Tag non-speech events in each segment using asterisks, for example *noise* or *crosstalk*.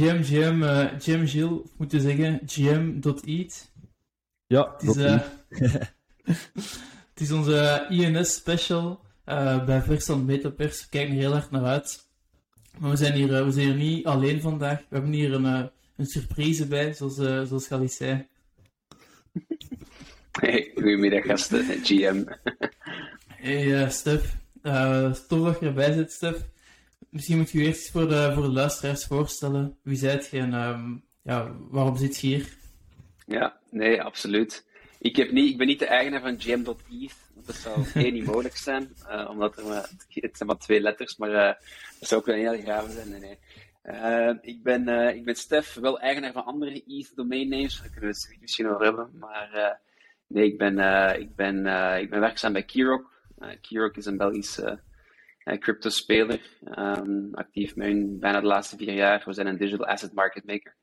GM, GM, uh, GM Gilles, of moeten zeggen, GM.eat. Ja, het is, uh, *laughs* *laughs* het is onze INS special uh, bij Verstand Metapers. We kijken er heel erg naar uit. Maar we zijn hier, we zijn hier niet alleen vandaag. We hebben hier een, een surprise bij, zoals, zoals Galis zei. Hey, goedemiddag gasten, GM. *laughs* hey Stef, tof dat je erbij zit, Stef. Misschien moet je je eerst voor de, voor de luisteraars voorstellen. Wie zijt je en um, ja, waarom zit je hier? Ja, nee, absoluut. Ik, heb niet, ik ben niet de eigenaar van Jam.eth. Dat zou *laughs* één niet mogelijk zijn, uh, omdat er maar, het zijn maar twee letters, maar uh, dat zou ook wel heel graven zijn. Nee, nee. Uh, ik, ben, ik ben Stef, wel eigenaar van andere ETH domain names, daar kunnen we het misschien over hebben. Maar nee, ik ben, ik, ben, ik ben werkzaam bij Kirok. Kirok is een Belgische crypto-speler. Um, actief met bijna de laatste vier jaar. We zijn een digital asset market maker.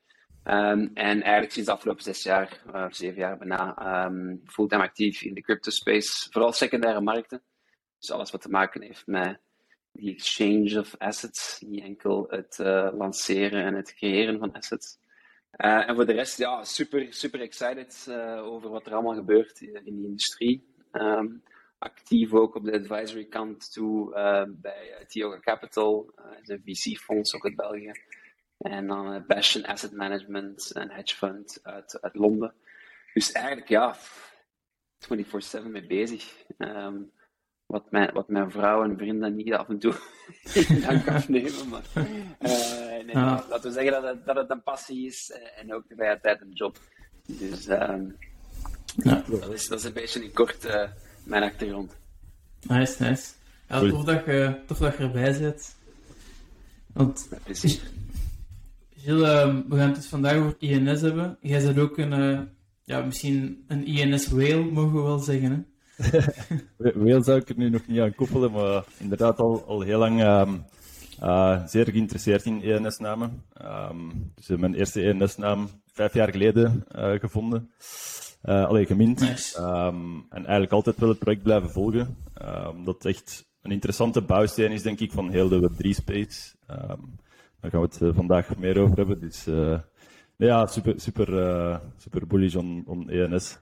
Um, en eigenlijk sinds de afgelopen zes jaar, uh, zeven jaar bijna, um, fulltime actief in de crypto space. Vooral secundaire markten. Dus alles wat te maken heeft met die exchange of assets. Niet enkel het uh, lanceren en het creëren van assets. Uh, en voor de rest, ja, super, super excited over wat er allemaal gebeurt in, in die industrie. Actief ook op de advisory kant toe uh, bij uh, Tioga Capital, uh, de VC-fonds ook uit België. En dan Bastion Asset Management, een hedge fund uit, uit Londen. Dus eigenlijk ja, 24-7 mee bezig. Um, wat, mijn, wat mijn vrouw en vrienden niet af en toe *laughs* in dank afnemen. Maar nee, laten we zeggen dat het, dat het een passie is en ook tegelijkertijd een job. Dus um, ja. dat, is, dat is een beetje in kort mijn achtergrond. Nice, nice. Ja, tof dat, je, tof dat je erbij zit. Want, ja, precies. Gilles, um, we gaan het dus vandaag over INS hebben. Jij bent ook een, uh, ja, misschien een INS-whale, mogen we wel zeggen, hè? *laughs* whale zou ik er nu nog niet aan koppelen, maar inderdaad al, al heel lang um, uh, zeer geïnteresseerd in ENS-namen. Um, dus mijn eerste ENS-naam vijf jaar geleden uh, gevonden. Uh, allee, gemint. Nice. Um, en eigenlijk altijd wel het project blijven volgen. Um, dat echt een interessante bouwsteen is, denk ik, van heel de Web3-space. Um, daar gaan we het vandaag meer over hebben. Dus ja, super, super, super bullish on, on ENS.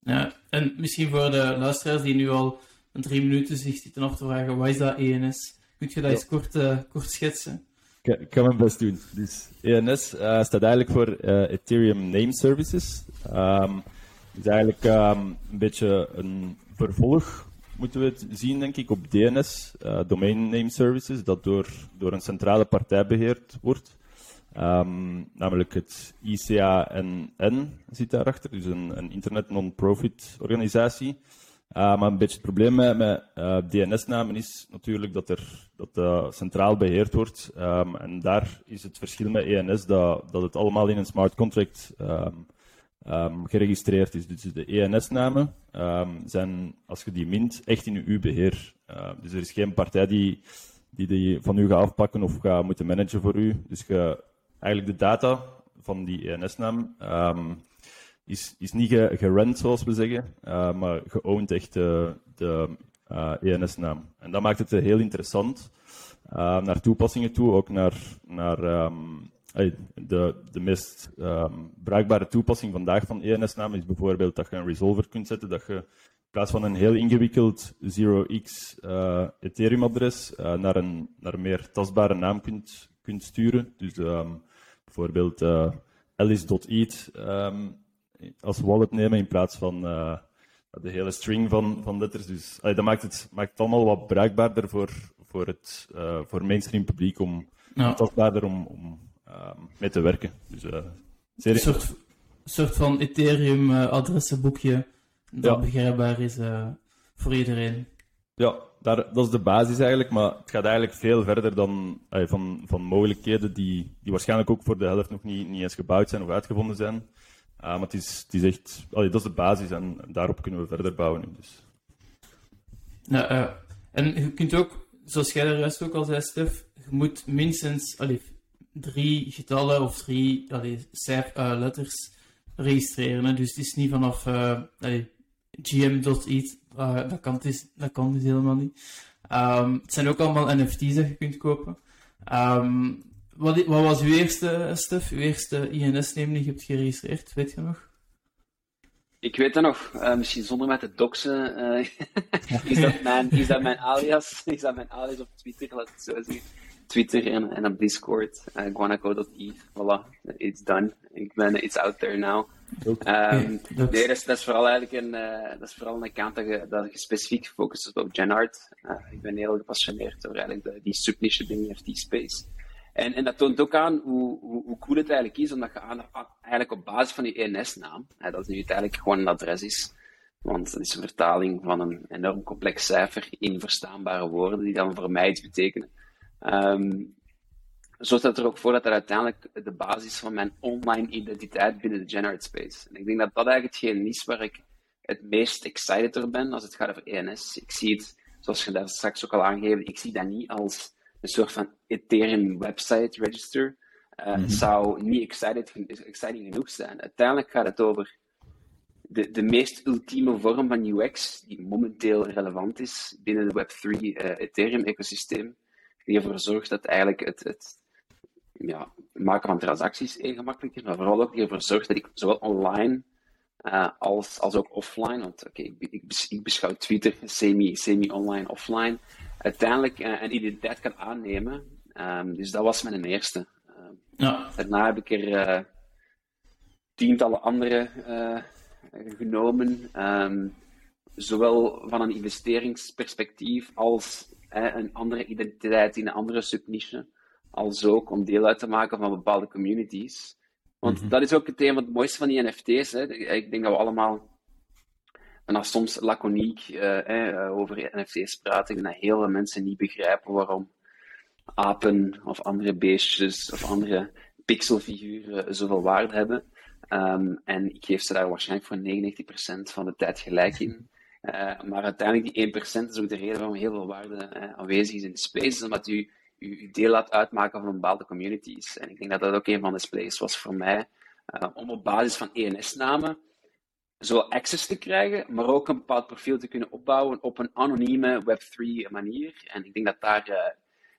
Ja, en misschien voor de luisteraars die nu al een drie minuten zich zitten af te vragen, wat is dat ENS? Kun je dat eens kort, kort schetsen? Ik kan mijn best doen. Dus ENS uh, staat eigenlijk voor uh, Ethereum Name Services. Um, is eigenlijk um, een beetje een vervolg, moeten we het zien, denk ik, op DNS, uh, Domain Name Services, dat door, door een centrale partij beheerd wordt. Um, namelijk het ICANN zit daarachter, dus een, een internet non-profit organisatie. Uh, maar een beetje het probleem met, met uh, DNS-namen is natuurlijk dat, er, dat uh, centraal beheerd wordt. Um, en daar is het verschil met ENS dat, dat het allemaal in een smart contract um, geregistreerd is. Dus de ENS-namen zijn, als je die mint, echt in uw beheer. dus er is geen partij die, die die van u gaat afpakken of gaat moeten managen voor u. Dus eigenlijk de data van die ENS-naam is, is niet gerend, zoals we zeggen, uh, maar geowned echt de, de uh, ENS-naam. En dat maakt het heel interessant uh, naar toepassingen toe, ook naar, naar um, de, de meest um, bruikbare toepassing vandaag van ENS-naam is bijvoorbeeld dat je een resolver kunt zetten, dat je in plaats van een heel ingewikkeld 0x Ethereum-adres naar, een, naar meer tastbare naam kunt, kunt sturen. Dus um, bijvoorbeeld alice.eth als wallet nemen in plaats van uh, de hele string van, van letters. Dus allee, dat maakt het, maakt het allemaal wat bruikbaarder voor, voor het uh, voor mainstream publiek om ja. tastbaarder om, om uh, mee te werken. Dus, zeer een soort, soort van Ethereum adressenboekje dat ja. begrijpbaar is voor iedereen. Ja, daar, dat is de basis eigenlijk, maar het gaat eigenlijk veel verder dan van, van mogelijkheden die, die waarschijnlijk ook voor de helft nog niet, niet eens gebouwd zijn of uitgevonden zijn. Uh, maar het is, echt, dat is de basis en daarop kunnen we verder bouwen. Dus. Uh, en je kunt ook, zoals jij de rest ook al zei, Stef, je moet minstens drie getallen of drie allee, uh, letters registreren. Dus het is niet vanaf gm.it, dat, kan dat kan dus helemaal niet. Um, het zijn ook allemaal NFT's dat je kunt kopen. Um, wat, wat was uw eerste, Stef? Uw eerste INS-neem die je hebt geregistreerd, weet je nog? Ik weet dat nog, uh, misschien zonder met te doxen. Uh, is, dat mijn, is dat mijn alias? *laughs* Is dat mijn alias op Twitter, laat het zo zeggen. Twitter en, en op Discord. Uh, guanaco.e. Voilà, it's done. Ik ben, it's out there now. Um, nee, dat is, dat is, vooral eigenlijk een, uh, dat is vooral een account dat je, dat je specifiek gefocust is op genart. Uh, ik ben heel gepassioneerd over eigenlijk de, die subniche binnen NFT-space. En, en dat toont ook aan hoe, hoe, hoe, cool het eigenlijk is, omdat je aan, eigenlijk op basis van je ENS-naam, dat is nu uiteindelijk gewoon een adres is, want dat is een vertaling van een enorm complex cijfer in verstaanbare woorden, die dan voor mij iets betekenen. Um, zorgt dat er ook voor dat dat uiteindelijk de basis van mijn online identiteit binnen de Generate Space. En ik denk dat dat eigenlijk hetgeen is waar ik het meest excited door ben als het gaat over ENS. Ik zie het, zoals je daar straks ook al aangegeven, ik zie dat niet als een soort van Ethereum website register. Uh, mm zou niet excited, exciting genoeg zijn. Uiteindelijk gaat het over de, de meest ultieme vorm van UX die momenteel relevant is binnen de Web3 uh, Ethereum-ecosysteem. Die ervoor zorgt dat eigenlijk het, het ja, maken van transacties heel gemakkelijk is, maar vooral ook die ervoor zorgt dat ik zowel online uh, als, als ook offline, want oké, ik, ik, ik, beschouw Twitter *laughs* semi, semi-online, offline, uiteindelijk uh, een identiteit kan aannemen. Um, dus dat was mijn eerste. Uh, ja. Daarna heb ik er uh, tientallen andere genomen, um, zowel van een investeringsperspectief als een andere identiteit in een andere subniche als ook om deel uit te maken van bepaalde communities. Want mhm. dat is ook het thema, het mooiste van die NFT's. Hè. Ik denk dat we allemaal en soms laconiek uh, over NFT's praten, dat heel veel mensen niet begrijpen waarom apen of andere beestjes of andere pixelfiguren zoveel waarde hebben. Um, en ik geef ze daar waarschijnlijk voor 99% van de tijd gelijk in. Uh, *laughs* maar uiteindelijk die 1% is ook de reden waarom heel veel waarde uh, aanwezig is in de space, omdat u je deel laat uitmaken van bepaalde communities. En ik denk dat dat ook een van de plays was voor mij, uh, om op basis van ENS-namen zowel access te krijgen, maar ook een bepaald profiel te kunnen opbouwen op een anonieme Web3 manier. En ik denk dat daar uh,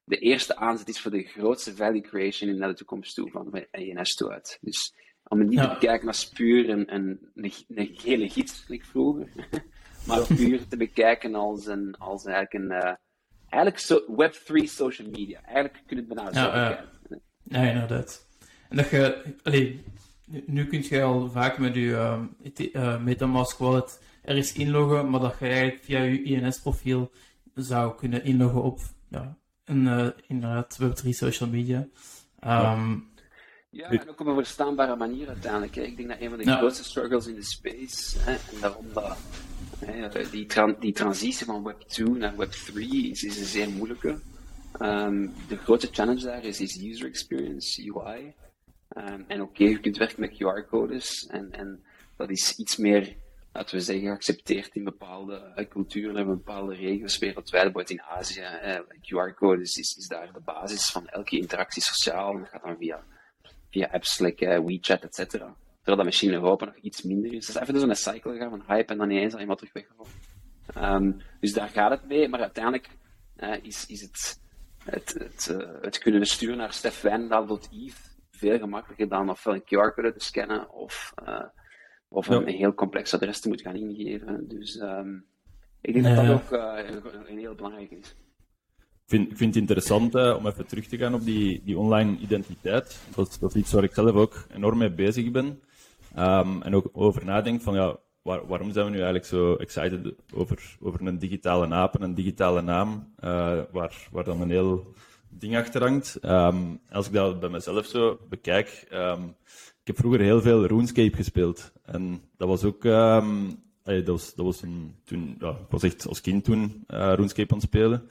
de eerste aanzet is voor de grootste value creation naar de toekomst toe, van ENS toe uit. Dus om niet te bekijken als puur een, een, een, een gele gids, ik vroeger, *laughs* maar puur te bekijken als, een, als eigenlijk een... Eigenlijk so, Web3 social media. Eigenlijk kun je het zo bekijken. Ja, inderdaad. En dat je, allee, nu kun je al vaak met je uh, MetaMask wallet ergens inloggen, maar dat je eigenlijk via je INS-profiel zou kunnen inloggen op ja, een uh, inderdaad Web3 social media. Um, ja, en ook op een verstaanbare manier uiteindelijk. Hè. Ik denk dat een van de grootste struggles in de space, hè, en daarom dat hè, die, tran die transitie van Web 2 naar Web 3 is, is een zeer moeilijke. Um, de grote challenge daar is, is user experience, UI. Um, en oké, je kunt werken met QR-codes en, en dat is iets meer, laten we zeggen, geaccepteerd in bepaalde culturen en bepaalde regio's wereldwijd, bijvoorbeeld in Azië. QR-codes is, is daar de basis van elke interactie sociaal dat gaat dan via, via apps like uh, WeChat, et cetera. Terwijl dat misschien in Europa nog iets minder is. Dus even dus een cycle gaan van hype en dan ineens al iemand terug weggevallen. Um, dus daar gaat het mee, maar uiteindelijk uh, is, is het, het, het, uh, het kunnen sturen naar stefwijndaal.eve veel gemakkelijker dan ofwel een QR-code te scannen of, uh, of een, heel complex adres te moeten gaan ingeven. Dus um, ik denk dat dat ook uh, een, heel belangrijk is. Ik vind, ik vind het interessant uh, om even terug te gaan op die, die online identiteit. Dat, dat is iets waar ik zelf ook enorm mee bezig ben. Um, en ook over nadenk van ja, waar, waarom zijn we nu eigenlijk zo excited over, over een digitale aap en een digitale naam, uh, waar, waar dan een heel ding achter hangt. Um, als ik dat bij mezelf zo bekijk, um, ik heb vroeger heel veel RuneScape gespeeld. En dat was ook, dat was, dat was toen, ja, ik was echt als kind toen uh, RuneScape aan het spelen.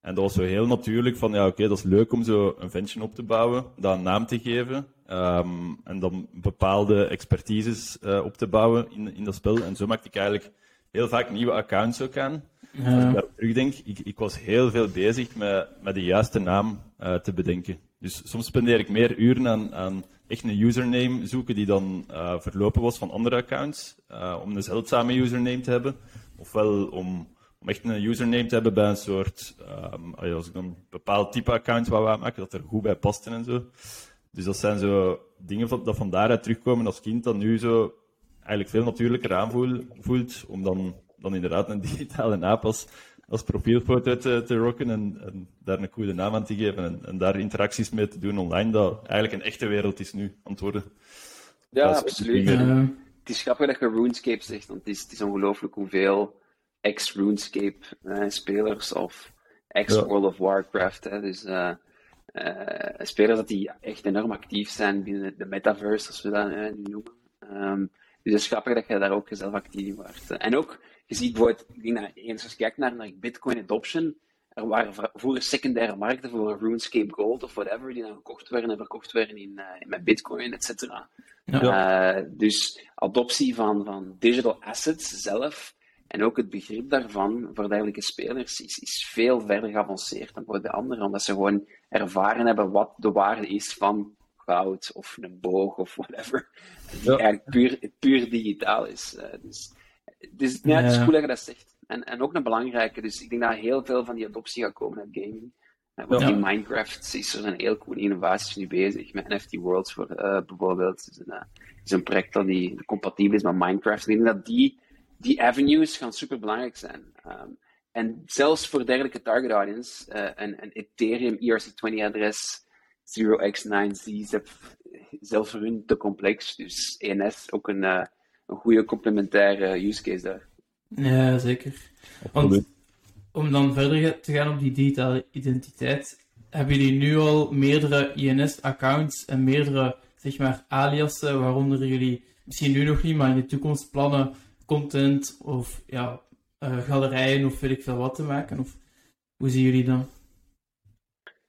En dat was zo heel natuurlijk van, ja, oké, dat is leuk om zo een ventje op te bouwen, dat een naam te geven, um, en dan bepaalde expertises uh, op te bouwen in, in dat spel. En zo maakte ik eigenlijk heel vaak nieuwe accounts ook aan. Ja. Als ik daarop terugdenk, ik, ik was heel veel bezig met, met de juiste naam uh, te bedenken. Dus soms spendeer ik meer uren aan, aan echt een username zoeken die dan uh, verlopen was van andere accounts, om een zeldzame username te hebben. Ofwel om om echt een username te hebben bij een soort, um, als ik dan een bepaald type account wou aanmaken, dat er goed bij paste en zo. Dus dat zijn zo dingen van, dat van daaruit terugkomen als kind dat nu zo eigenlijk veel natuurlijker aanvoelt, om dan, dan inderdaad een *laughs* digitale aap als, als profielfoto te, te rocken en, en, daar een goede naam aan te geven en, en, daar interacties mee te doen online, dat eigenlijk een echte wereld is nu aan het worden. Ja, absoluut. Het is grappig dat je RuneScape zegt, want het is, het is ongelooflijk hoeveel ex-RuneScape-spelers uh, of ex-World of Warcraft, hè, dus uh, uh, spelers dat die echt enorm actief zijn binnen de metaverse, als we dat nu noemen. Um, dus het is grappig dat je daar ook zelf actief in wordt. En ook, je ziet bijvoorbeeld, ik denk dat eens als je kijkt naar, naar Bitcoin adoption, er waren vroeger secundaire markten voor RuneScape Gold of whatever, die dan gekocht werden en verkocht werden in, uh, met Bitcoin, et cetera. Ja. Uh, dus adoptie van, van digital assets zelf en ook het begrip daarvan voor dergelijke spelers is, is veel verder geavanceerd dan voor de anderen, omdat ze gewoon ervaren hebben wat de waarde is van goud of een boog of whatever. Die eigenlijk puur, puur digitaal is. Uh, dus dus ja, het is cool dat je dat zegt. En, en ook een belangrijke, dus ik denk dat heel veel van die adoptie gaat komen uit gaming. Uh, ja. in Minecraft is er een heel coole innovaties nu bezig, met NFT Worlds voor, uh, bijvoorbeeld. Het is, een, is een project dat die compatibel is met Minecraft. Ik denk dat die, die avenues gaan super belangrijk zijn. Um, en zelfs voor dergelijke target audience, uh, een, een Ethereum ERC20-adres 0x9Z is zelfs voor hun te complex. Dus ENS ook een, uh, een goede complementaire use case daar. Ja, zeker. Want om dan verder te gaan op die digitale identiteit, hebben jullie nu al meerdere INS-accounts en meerdere zeg maar, aliasen, waaronder jullie misschien nu nog niet, maar in de toekomst plannen content of ja, uh, galerijen of weet ik veel wat te maken? Of hoe zien jullie dat?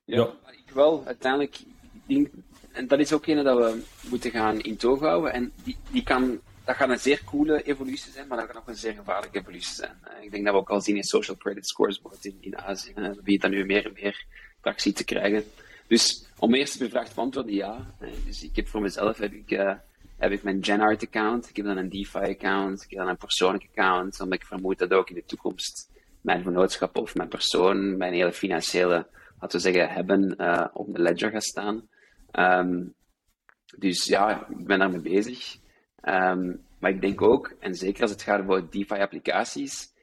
Ja, ik wel. Uiteindelijk, denk, en dat is ook een dat we moeten gaan in toog houden. En die, die kan, dat gaat een zeer coole evolutie zijn, maar dat kan ook een zeer gevaarlijke evolutie zijn. Eh, ik denk dat we ook al zien in social credit scores in, in Azië. We beginnen nu meer en meer tractie te krijgen. Dus om eerst de vraag te beantwoorden, ja. Dus ik heb voor mezelf heb ik, uh, heb ik mijn GenArt account, ik heb dan een DeFi account, ik heb dan een persoonlijk account, omdat ik vermoed dat ook in de toekomst mijn vernootschap of mijn persoon, mijn hele financiële, laten we zeggen, hebben uh, op de ledger gaat staan. Um, dus ja, ik ben daarmee bezig. Um, maar ik denk ook, en zeker als het gaat over DeFi-applicaties,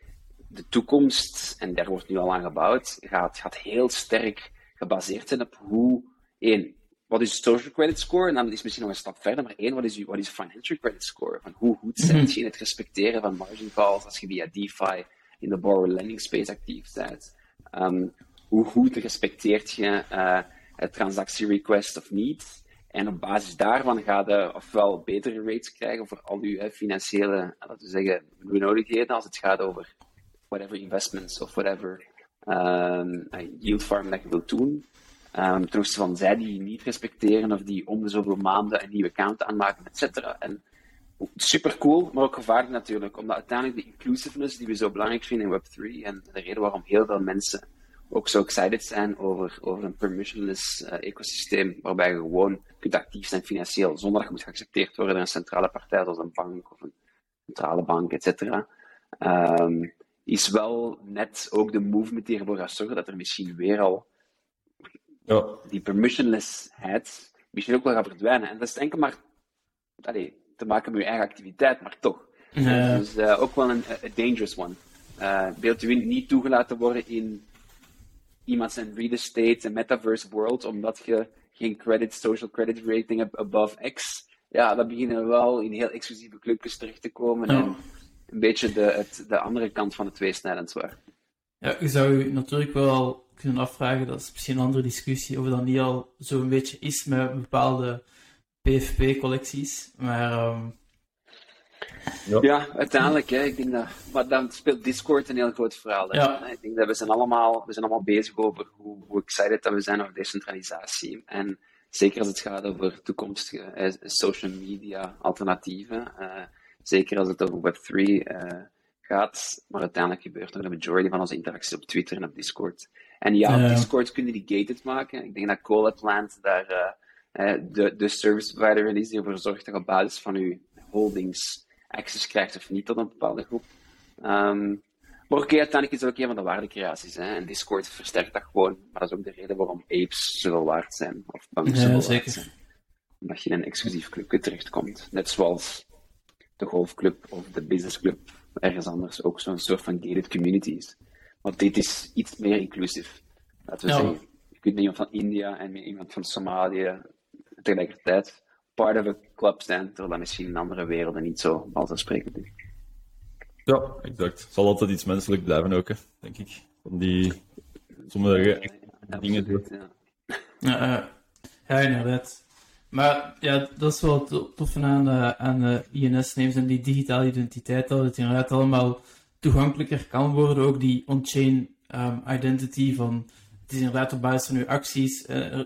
de toekomst, en daar wordt nu al aan gebouwd, gaat, gaat heel sterk gebaseerd zijn op hoe, één, wat is social credit score? En dan is misschien nog een stap verder, maar één, wat is, wat is financial credit score? Van hoe goed zet mhm. je in het respecteren van margin calls als je via DeFi in de borrower lending space actief bent? Um, hoe goed respecteert je uh, het transactie request of niet? En op basis daarvan ga je ofwel betere rates krijgen voor al je financiële, laten we zeggen, benodigdheden als het gaat over whatever investments of whatever um, yield farm dat je wilt doen. Um, opzichte van zij die niet respecteren of die om de zoveel maanden een nieuwe account aanmaken, et cetera. En super cool, maar ook gevaarlijk natuurlijk, omdat uiteindelijk de inclusiveness die we zo belangrijk vinden in Web3 en de reden waarom heel veel mensen ook zo excited zijn over, over een permissionless uh, ecosysteem, waarbij je gewoon kunt actief zijn financieel, zonder dat je moet geaccepteerd worden door een centrale partij zoals een bank of een centrale bank, et cetera. Um, is wel net ook de movement die ervoor gaat zorgen dat er misschien weer al ja. die permissionlessheid misschien ook wel gaat verdwijnen. En dat is enkel maar allee, te maken met je eigen activiteit, maar toch. Ja. Dus uh, ook wel een a dangerous one. Uh, beeld u niet toegelaten worden in iemand zijn real estate en metaverse world, omdat je geen credit, social credit rating hebt above X. Ja, dan beginnen we wel in heel exclusieve clubjes terecht te komen. En een beetje de, het, de andere kant van het tweesnijdend zwaard. Ja, je zou je natuurlijk wel kunnen afvragen, dat is misschien een andere discussie, of dat niet al zo'n beetje is met bepaalde PFP-collecties. Maar. Um... Ja. ja. uiteindelijk, hè, ik denk dat. Maar dan speelt Discord een heel groot verhaal. Ja. Ik denk dat we zijn allemaal, we zijn allemaal bezig over hoe, hoe excited dat we zijn over decentralisatie. En zeker als het gaat over toekomstige social media alternatieven. Uh, zeker als het over Web3 uh, gaat. Maar uiteindelijk gebeurt er de majority van onze interacties op Twitter en op Discord. En ja, op Discord kunnen die gated maken. Ik denk dat Coleplant daar uh, de, de service provider is die ervoor zorgt dat je op basis van je holdings access krijgt of niet tot een bepaalde groep. Um, Maar oké, uiteindelijk is het ook een van de waardecreaties. Hè? En Discord versterkt dat gewoon. Maar dat is ook de reden waarom apes zoveel waard zijn. Of Ja, zoveel waard zeker. zijn. Omdat je in een exclusief clubje terechtkomt. Net zoals de golfclub of de businessclub ergens anders ook zo'n soort van gated community is. Want dit is iets meer inclusief. Laten we Ja. zeggen, je kunt met iemand van India en met iemand van Somalië tegelijkertijd part of a club zijn, terwijl dat misschien in andere werelden niet zo vanzelfsprekend is. Ja, exact. Het zal altijd iets menselijk blijven ook, hè, denk ik. Van die sommige dingen. zo. Absoluut, ja. Ja, eh, ja, inderdaad. Maar ja, dat is wel het to- toffe aan, eh, aan de INS-names en die digitale identiteit, dat het inderdaad allemaal toegankelijker kan worden. Ook die on-chain ehm, identity van, het is inderdaad op basis van uw acties. eh,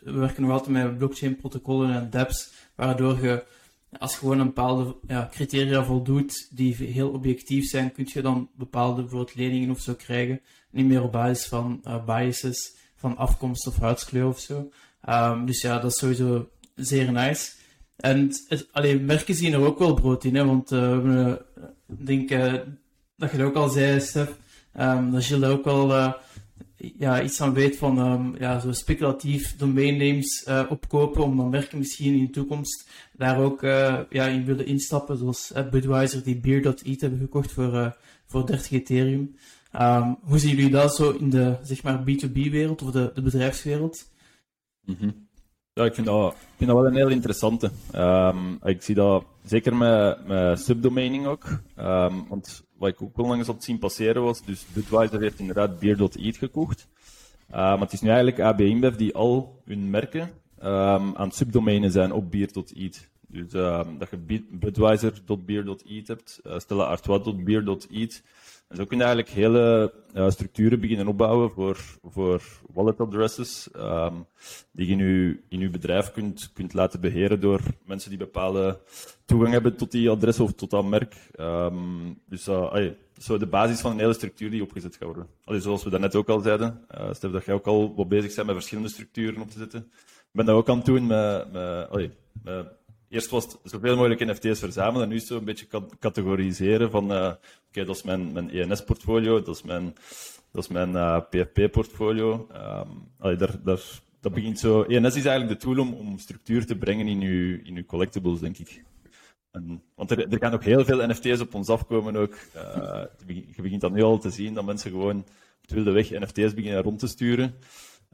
we werken nog altijd met blockchain-protocollen en dApps, waardoor je, als je gewoon een bepaalde ja, criteria voldoet, die heel objectief zijn, kun je dan bepaalde bijvoorbeeld leningen of zo krijgen. Niet meer op basis van eh, biases, van afkomst of huidskleur of zo. Ehm, dus ja, dat is sowieso zeer nice. En het- merken zien er ook wel brood in, hè, want eh, we eh, denk eh, dat je het ook al zei, Stef, ehm, dat Gilles daar ook wel ja, iets aan weet van ehm, ja, zo speculatief opkopen, om dan merken misschien in de toekomst daar ook ja, in willen instappen, zoals Budweiser die Beer.eat hebben gekocht voor, voor 30 Ethereum. Ehm, hoe zien jullie dat zo in de zeg maar, B2B-wereld of de, de bedrijfswereld? Mhm. Ja, ik vind, dat, ik vind dat wel een heel interessante. Ehm, ik zie dat zeker met, met subdomaining ook. Ehm, want wat ik ook onlangs had zien passeren was, dus Budweiser heeft inderdaad Beer.eat gekocht. Uh, maar het is nu eigenlijk AB InBev die al hun merken ehm, aan subdomeinen zijn op Beer.eat. Dus ehm, dat je Be- Budweiser.beer.eat hebt, uh, Stella. En zo kun je eigenlijk hele eh, structuren beginnen opbouwen voor, voor wallet addresses, ehm, die je in je, in je bedrijf kunt, kunt laten beheren door mensen die bepaalde toegang hebben tot die adres of tot dat merk. Ehm, dus uh, is zo de basis van een hele structuur die opgezet gaat worden. Allee, zoals we daarnet ook al zeiden, uh, Stef, dat jij ook al wat bezig bent met verschillende structuren op te zetten. Ik ben dat ook aan het doen met, met, met Eerst was het zoveel mogelijk NFT's verzamelen en nu zo een beetje cat- categoriseren van uh, oké, dat is mijn, mijn ENS-portfolio, dat is mijn, dat is mijn uh, PFP-portfolio. Um, allee, daar, daar, dat begint zo... ENS is eigenlijk de tool om, om structuur te brengen in uw, in uw collectibles, denk ik. En, want er, er gaan ook heel veel NFT's op ons afkomen ook. Uh, je begint dan nu al te zien dat mensen gewoon op de wilde weg NFT's beginnen rond te sturen.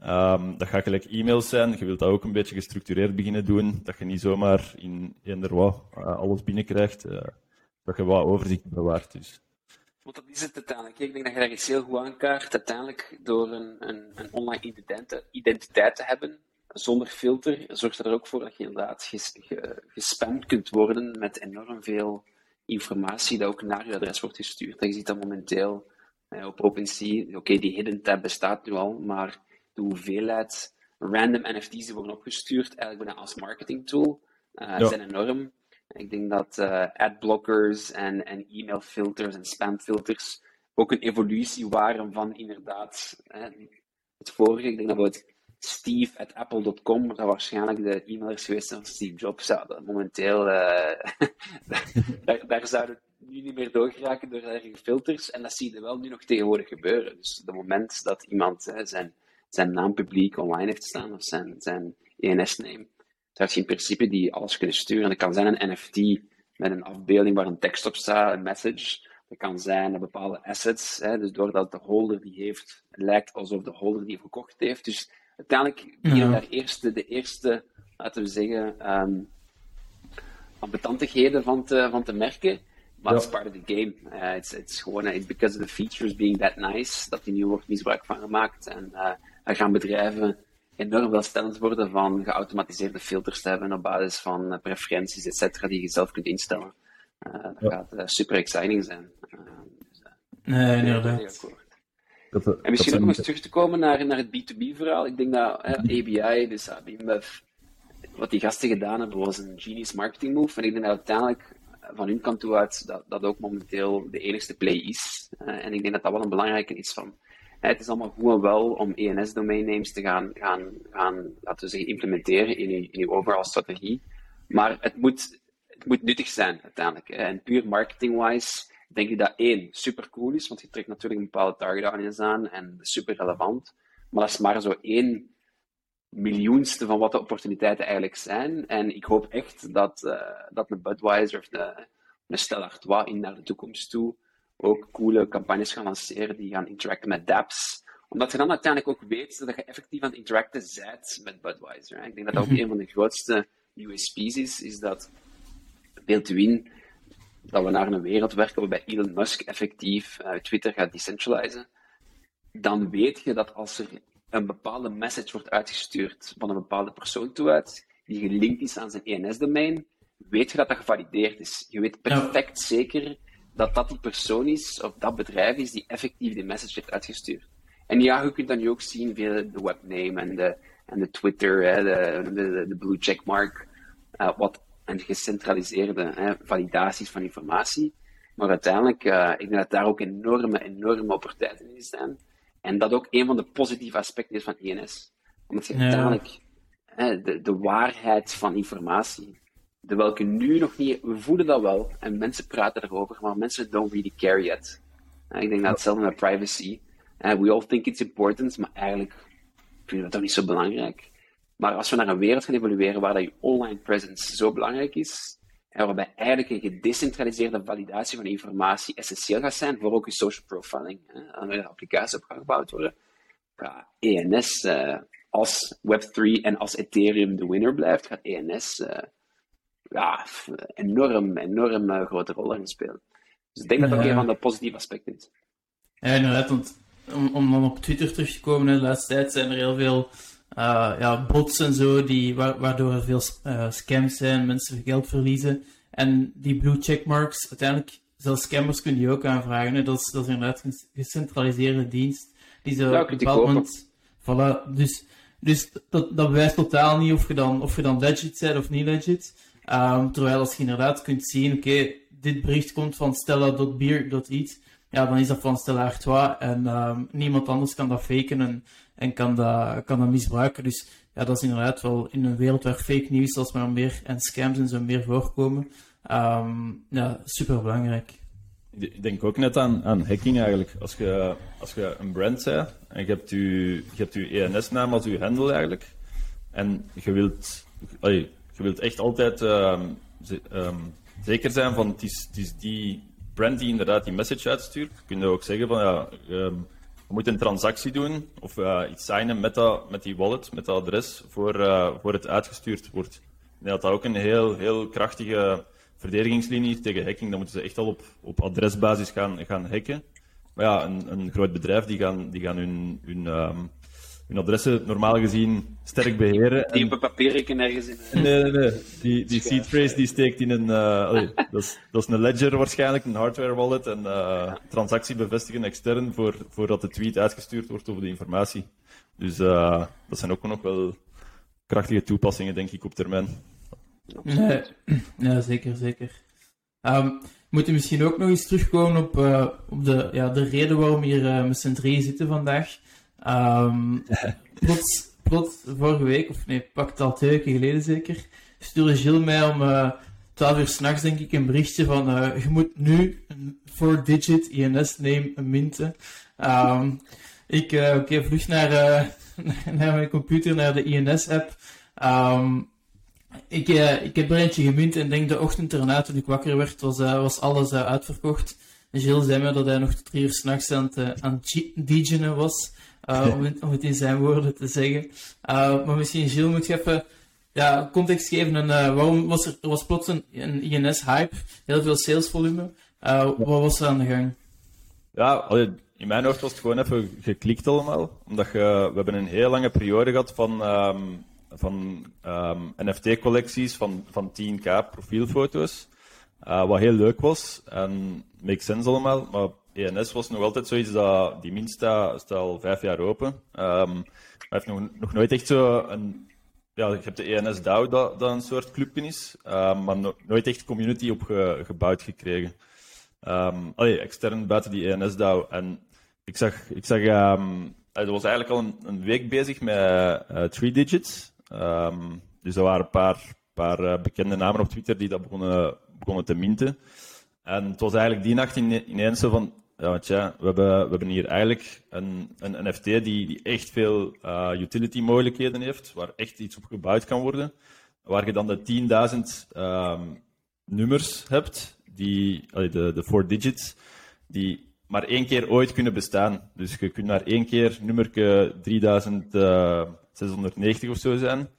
Um, dat gaat gelijk e-mails zijn. Je wilt dat ook een beetje gestructureerd beginnen doen. Dat je niet zomaar in eender wat uh, alles binnenkrijgt. Uh, dat je wat overzicht bewaart. Dus. Want dat is het uiteindelijk. Ik denk dat je daar iets heel goed aankaart. Uiteindelijk, door een, een, een online identiteit, te hebben, zonder filter, zorgt er ook voor dat je inderdaad ges, ge, gespamd kunt worden met enorm veel informatie dat ook naar je adres wordt gestuurd. Je ziet dat momenteel eh, op OpenSea. Oké, die hidden tab bestaat nu al, maar de hoeveelheid random NFT's die worden opgestuurd, eigenlijk bijna als marketing tool, uh, ja. zijn enorm. Ik denk dat uh, adblockers en, en e-mailfilters en spamfilters ook een evolutie waren van inderdaad het vorige. Ik denk dat het Steve at apple.com, dat waarschijnlijk de e-mail is geweest van Steve Jobs. Ja, dat momenteel, uh, *laughs* daar, daar zouden nu niet meer doorgeraken door eigen filters. En dat zie je wel nu nog tegenwoordig gebeuren. Dus het moment dat iemand hè, zijn zijn naam publiek online heeft staan, of zijn, zijn ENS-name, zou je in principe die alles kunnen sturen. En dat kan zijn een NFT met een afbeelding waar een tekst op staat, een message. Dat kan zijn een bepaalde assets, hè, dus doordat de holder die heeft, lijkt alsof de holder die gekocht heeft. Dus uiteindelijk ja. daar eerste, de eerste, laten we zeggen, um, ambetantigheden van te, van te merken. Maar ja. it's part of the game. Uh, it's, it's gewoon, it's because of the features being that nice, dat die nu wordt misbruik van gemaakt. En uh, daar gaan bedrijven enorm welstellend worden van geautomatiseerde filters te hebben op basis van uh, preferenties, et cetera, die je zelf kunt instellen. dat ja. gaat super exciting zijn. Dus, nee, inderdaad. Dat, en misschien ook om eens terug te komen naar, naar het B2B-verhaal. Ik denk dat ABI, dus ABIMBEV, wat die gasten gedaan hebben, was een genius marketing move. En ik denk dat uiteindelijk van hun kant toe uit dat dat ook momenteel de enigste play is. Uh, en ik denk dat dat wel een belangrijke is van. Het is allemaal goed en wel om ENS domain names te gaan, gaan, gaan laten we implementeren in je, in je overall strategie. Maar het moet, het moet nuttig zijn uiteindelijk. En puur marketing-wise denk ik dat één, super cool is, want je trekt natuurlijk een bepaalde target audience aan en super relevant. Maar dat is maar zo één miljoenste van wat de opportuniteiten eigenlijk zijn. En ik hoop echt dat, uh, dat een Budweiser of een Stella Artois in naar de toekomst toe ook coole campagnes gaan lanceren die gaan interacten met dApps. Omdat je dan uiteindelijk ook weet dat je effectief aan het interacten bent met Budweiser. Ik denk dat dat ook mhm. een van de grootste USP's is, is dat beeld u in dat we naar een wereld werken waarbij Elon Musk effectief uh, Twitter gaat decentralizen. Dan weet je dat als er een bepaalde message wordt uitgestuurd van een bepaalde persoon toe uit, die gelinkt is aan zijn ENS-domein, weet je dat dat gevalideerd is. Je weet perfect zeker dat dat die persoon is, of dat bedrijf is, die effectief die message heeft uitgestuurd. En ja, je kunt dan nu ook zien via de webname en de, en de Twitter, hè, de, de, de blue checkmark, uh, wat een gecentraliseerde hè, validaties van informatie. Maar uiteindelijk, uh, ik denk dat daar ook enorme, enorme opportuniteiten in zijn. En dat ook een van de positieve aspecten is van INS. Omdat je uiteindelijk hè, de, de waarheid van informatie, de welke nu nog niet, we voelen dat wel en mensen praten erover, maar mensen don't really care yet. ik denk dat hetzelfde met privacy. we all think it's important, maar eigenlijk vinden we het toch niet zo belangrijk. Maar als we naar een wereld gaan evolueren waar dat je online presence zo belangrijk is, en waarbij eigenlijk een gedecentraliseerde validatie van informatie essentieel gaat zijn voor ook je social profiling, hè, en applicaties op gaan gebouwd worden, ENS uh, als Web3 en als Ethereum de winner blijft, gaat ENS ja, enorm, enorm uh, grote rol in spelen. Dus ik denk dat dat ook een van de positieve aspecten is. Ja, inderdaad, want om, om dan op Twitter terug te komen, de laatste tijd zijn er heel veel uh, ja, bots en zo, die, waardoor er veel uh, scams zijn, mensen geld verliezen. En die blue checkmarks, uiteindelijk, zelfs scammers kunnen die ook aanvragen. Hè? Dat, is, dat is inderdaad een gecentraliseerde dienst. Die zo ja, op een bepaald moment... Voilà, dus, dus dat, dat bewijst totaal niet of je dan, of je dan legit bent of niet legit. Um, terwijl als je inderdaad kunt zien, oké, dit bericht komt van stella.beer.eat, ja, dan is dat van Stella Artois en um, niemand anders kan dat faken en en kan dat, kan dat misbruiken. Dus ja, dat is inderdaad wel in een wereld waar fake news als maar meer en scams en zo meer voorkomen. Um, ja, super belangrijk. Ik denk ook net aan, aan hacking eigenlijk. Als je, als je een brand bent en je hebt je, je, je ENS-naam als je handle eigenlijk, en je wilt, je wilt echt altijd um, zeker zijn van het is, is die brand die inderdaad die message uitstuurt, kun je ook zeggen van ja, um, je moet een transactie doen of uh, iets signen met, dat, met die wallet, met dat adres, voor, uh, voor het uitgestuurd wordt. Ik dat dat ook een heel, heel krachtige verdedigingslinie tegen hacking. Dan moeten ze echt al op, op adresbasis gaan, gaan hacken. Maar ja, een, een groot bedrijf die gaan, die gaan hun, hun hun adressen normaal gezien sterk beheren. Die op een papierreken ergens in. Nee, nee, nee. Die, die seed phrase die steekt in een. Uh, allee, *laughs* dat, is, dat is een ledger waarschijnlijk, een hardware wallet. En uh, transactie bevestigen extern voor, voordat de tweet uitgestuurd wordt over de informatie. Dus uh, dat zijn ook nog wel krachtige toepassingen, denk ik, op termijn. Nee, ja, zeker, zeker. Um, moet je misschien ook nog eens terugkomen op, uh, op de, ja, de reden waarom we hier uh, met z'n drieën zitten vandaag. Um, *laughs* plots, plots, vorige week, of nee, pak het al twee weken geleden zeker, stuurde Gilles mij om uh, eh, 12 uur s'nachts, denk ik, een berichtje van uh, je moet nu een 4-digit INS-name minten. Um, ik uh, oké, okay, vlug naar, *laughs* naar mijn computer, naar de INS-app. Um, ehm, ik, ik heb er eentje gemint en denk de ochtend erna, toen ik wakker werd, was, was alles uitverkocht. Gilles zei me dat hij nog drie uur s'nachts aan het, aan het was. Uh, om, het, in zijn woorden te zeggen. Uh, maar misschien, Gilles, moet je even ja, context geven. En, uh, waarom was er, was plots een, een INS-hype, heel veel salesvolume. wat was er aan de gang? Ja, in mijn hoofd was het gewoon even geklikt allemaal. Omdat we hebben een heel lange periode gehad van, um, van ehm, NFT-collecties van, van 10k profielfoto's. wat heel leuk was en makes sense allemaal. Maar ENS was nog altijd zoiets dat, die min staat, al vijf jaar open. Um, maar heeft nog, nog nooit echt zo een, ja, je hebt de ENS DAO dat, dat een soort clubje is, um, maar nooit echt community op gebouwd gekregen. Um, allee, extern buiten die ENS DAO. En ik zag, ik zag dat was eigenlijk al een, week bezig met uh, three digits. dus er waren een paar, paar uh, bekende namen op Twitter die dat begonnen, begonnen te minten. En het was eigenlijk die nacht ineens zo van, ja, tja, we hebben, we hebben hier eigenlijk een, een NFT die, die echt veel uh, utility mogelijkheden heeft, waar echt iets op gebouwd kan worden. Waar je dan de 10.000 um, nummers hebt, die, de, de four digits, die maar één keer ooit kunnen bestaan. Dus je kunt maar één keer nummer 3690 of zo zijn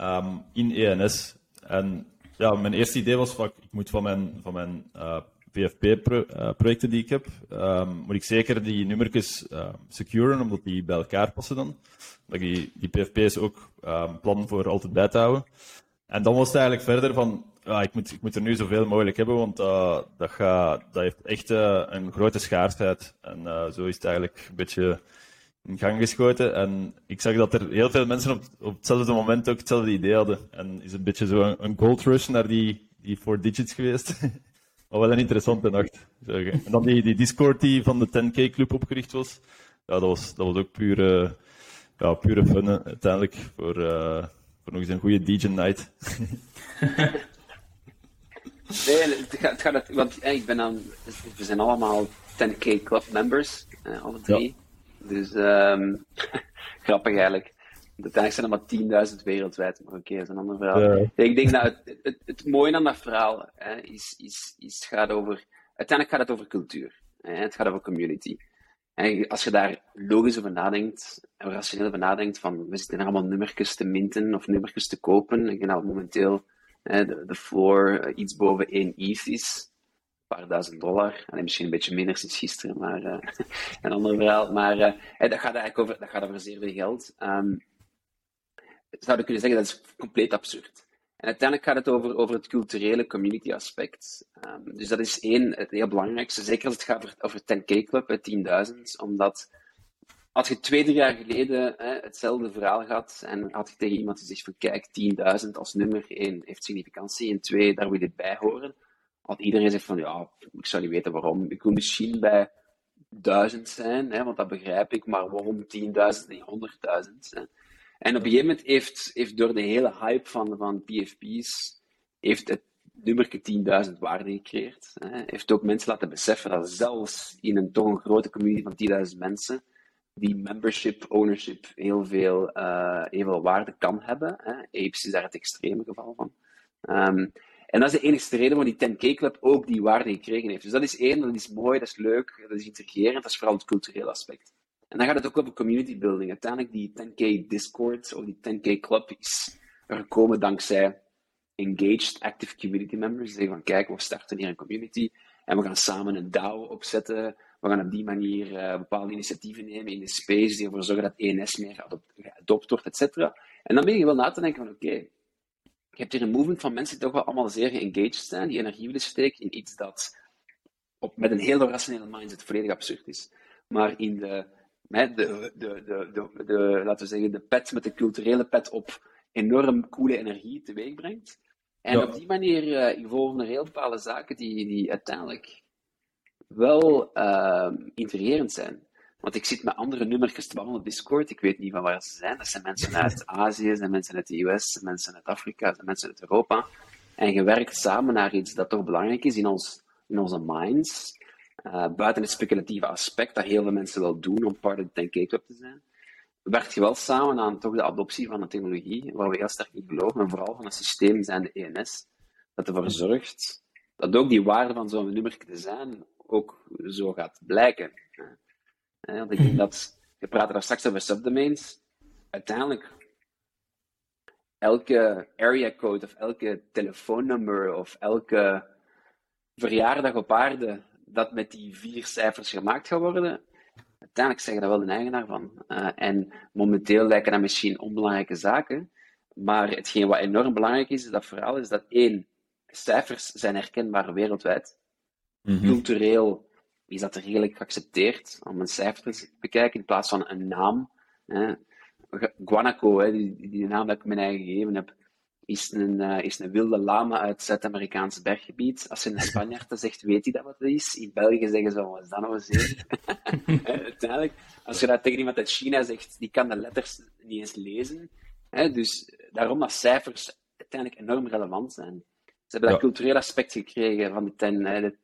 um, in ENS. En ja, mijn eerste idee was, van, ik moet van mijn, van mijn uh, PFP-projecten die ik heb, um, moet ik zeker die nummertjes uh, securen, omdat die bij elkaar passen dan. Dat die, die PFP's ook um, plan voor altijd bij te houden. En dan was het eigenlijk verder van, ik, moet, ik moet er nu zoveel mogelijk hebben, want uh, dat, dat heeft echt uh, een grote schaarsheid. En zo is het eigenlijk een beetje in gang geschoten. En ik zag dat er heel veel mensen op, op hetzelfde moment ook hetzelfde idee hadden. En is een beetje zo een, een gold rush naar die, die four digits geweest. *laughs* maar wel een interessante nacht. En dan die, die Discord die van de 10K Club opgericht was. Ja, dat was, dat was ook pure, ja, pure fun uiteindelijk. Voor, voor nog eens een goede DJ night. *laughs* Nee, het gaat, het gaat want ik ben dan, we zijn allemaal 10k club members, eh, alle drie. Dus um, *laughs* grappig eigenlijk. Uiteindelijk zijn er maar 10.000 wereldwijd, maar oké, okay, dat is een ander verhaal. Ik denk dat het, het, het, mooie aan dat verhaal hè, is, is, is, gaat over, uiteindelijk gaat het over cultuur. Hè, het gaat over community. En als je daar logisch over nadenkt, en rationeel over nadenkt, van we zitten allemaal nummertjes te minten of nummertjes te kopen. Ik denk dat momenteel de, de floor eh, iets boven 1 ETH is. Een paar duizend dollar. En misschien een beetje minder sinds gisteren, maar uh, *laughs* een ander verhaal. Maar uh, dat gaat eigenlijk over, dat gaat over zeer veel geld. Um, zouden kunnen zeggen dat is compleet absurd. En uiteindelijk gaat het over, over het culturele community aspect. Um, dus dat is één, het heel belangrijkste. Zeker als het gaat over, over 10K Club, 10.000. Omdat als je twee, drie jaar geleden hè, hetzelfde verhaal had en had je tegen iemand gezegd van kijk, 10.000 als nummer 1 heeft significantie en 2, daar wil je bij horen, had iedereen gezegd van ja, ik zou niet weten waarom. Ik wil misschien bij 1000 zijn, hè, want dat begrijp ik, maar waarom 10.000 en 100.000? En op een gegeven moment heeft, heeft door de hele hype van, van PFP's, heeft het nummer 10.000 waarde gecreëerd. Hè. Heeft ook mensen laten beseffen dat zelfs in een toch een grote community van 10.000 mensen, die membership, ownership heel veel, uh, heel veel waarde kan hebben. Hè. Apes is daar het extreme geval van. Um, en dat is de enige reden waarom die 10K Club ook die waarde gekregen heeft. Dus dat is één, dat is mooi, dat is leuk, dat is intrigerend, dat is vooral het culturele aspect. En dan gaat het ook over community building. Uiteindelijk die 10K Discord of die 10K Club is er gekomen dankzij engaged active community members. Die zeggen van kijk, we starten hier een community en we gaan samen een DAO opzetten we gaan op die manier uh, bepaalde initiatieven nemen in de space die ervoor zorgen dat ENS meer geadopt wordt, et cetera. En dan ben je wel na te denken van, oké, okay, je hebt hier een movement van mensen die toch wel allemaal zeer geengaged zijn, die energie willen steken in iets dat op, met een heel rationele mindset volledig absurd is. Maar in de, de, de, de, de, de, laten we zeggen, de pet met de culturele pet op enorm coole energie teweeg brengt. En op die manier uh, volgen er heel bepaalde zaken die, die uiteindelijk wel uh, intrigerend zijn. Want ik zit met andere nummertjes te babbelen op Discord. Ik weet niet van waar ze zijn. Dat zijn mensen uit *laughs* Azië, zijn mensen uit de US, mensen uit Afrika, zijn mensen uit Europa. En je werkt samen naar iets dat toch belangrijk is in, ons, in onze minds. Uh, buiten het speculatieve aspect dat heel veel mensen wel doen om part of the 10K Club te zijn. Werkt je wel samen aan toch de adoptie van een technologie waar we heel sterk in geloven. En vooral van een systeem zijn de ENS. Dat ervoor zorgt dat ook die waarde van zo'n nummer te zijn ook zo gaat blijken. Want ik denk dat, je praat daar straks over subdomains, uiteindelijk elke area code of elke telefoonnummer of elke verjaardag op aarde dat met die vier cijfers gemaakt gaat worden, uiteindelijk zeggen daar wel de eigenaar van. Uh, en momenteel lijken dat misschien onbelangrijke zaken, maar hetgeen wat enorm belangrijk is, dat verhaal is dat één, cijfers zijn herkenbaar wereldwijd. Mhm. Cultureel is dat redelijk geaccepteerd om een cijfer te bekijken in plaats van een naam. Hè. Guanaco, hè, die, die naam dat ik mijn eigen gegeven heb, is een, uh, is een wilde lama uit Zuid-Amerikaans berggebied. Als je een *laughs* Spanjaard dat zegt, weet hij dat wat het is? In België zeggen ze, wat is dat nou eens? *laughs* Uiteindelijk, als je dat tegen iemand uit China zegt, die kan de letters niet eens lezen. Hè, dus daarom dat cijfers uiteindelijk enorm relevant zijn. Ze hebben dat cultureel aspect gekregen van de, ten,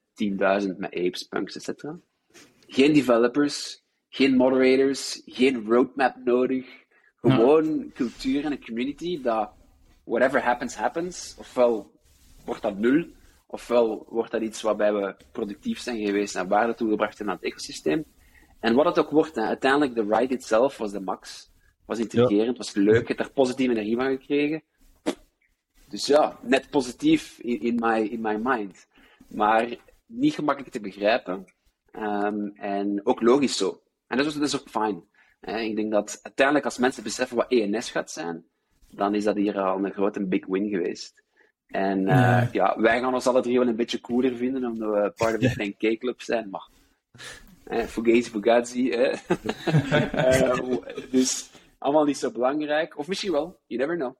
10.000 met apes, punks, etc. Geen developers, geen moderators, geen roadmap nodig. Gewoon cultuur en een community dat whatever happens, happens. Ofwel wordt dat nul, ofwel wordt dat iets waarbij we productief zijn geweest en waarde toegebracht aan het ecosysteem. En wat het ook wordt, hè, uiteindelijk de ride itself was de max. Was intrigerend, was leuk, het er positieve energie van gekregen. Dus ja, net positief in, in, my, in my mind. Maar niet gemakkelijk te begrijpen. Ehm, en ook logisch zo. En dat is, dat is ook fijn. Ik denk dat uiteindelijk als mensen beseffen wat ENS gaat zijn, dan is dat hier al een grote big win geweest. En uh, ja. wij gaan ons alle drie wel een beetje cooler vinden, omdat we part of the 10K club zijn, maar eh, Fugazi, Fugazi. *laughs* Eh. uh, *laughs* dus allemaal niet zo belangrijk. Of misschien wel, you never know.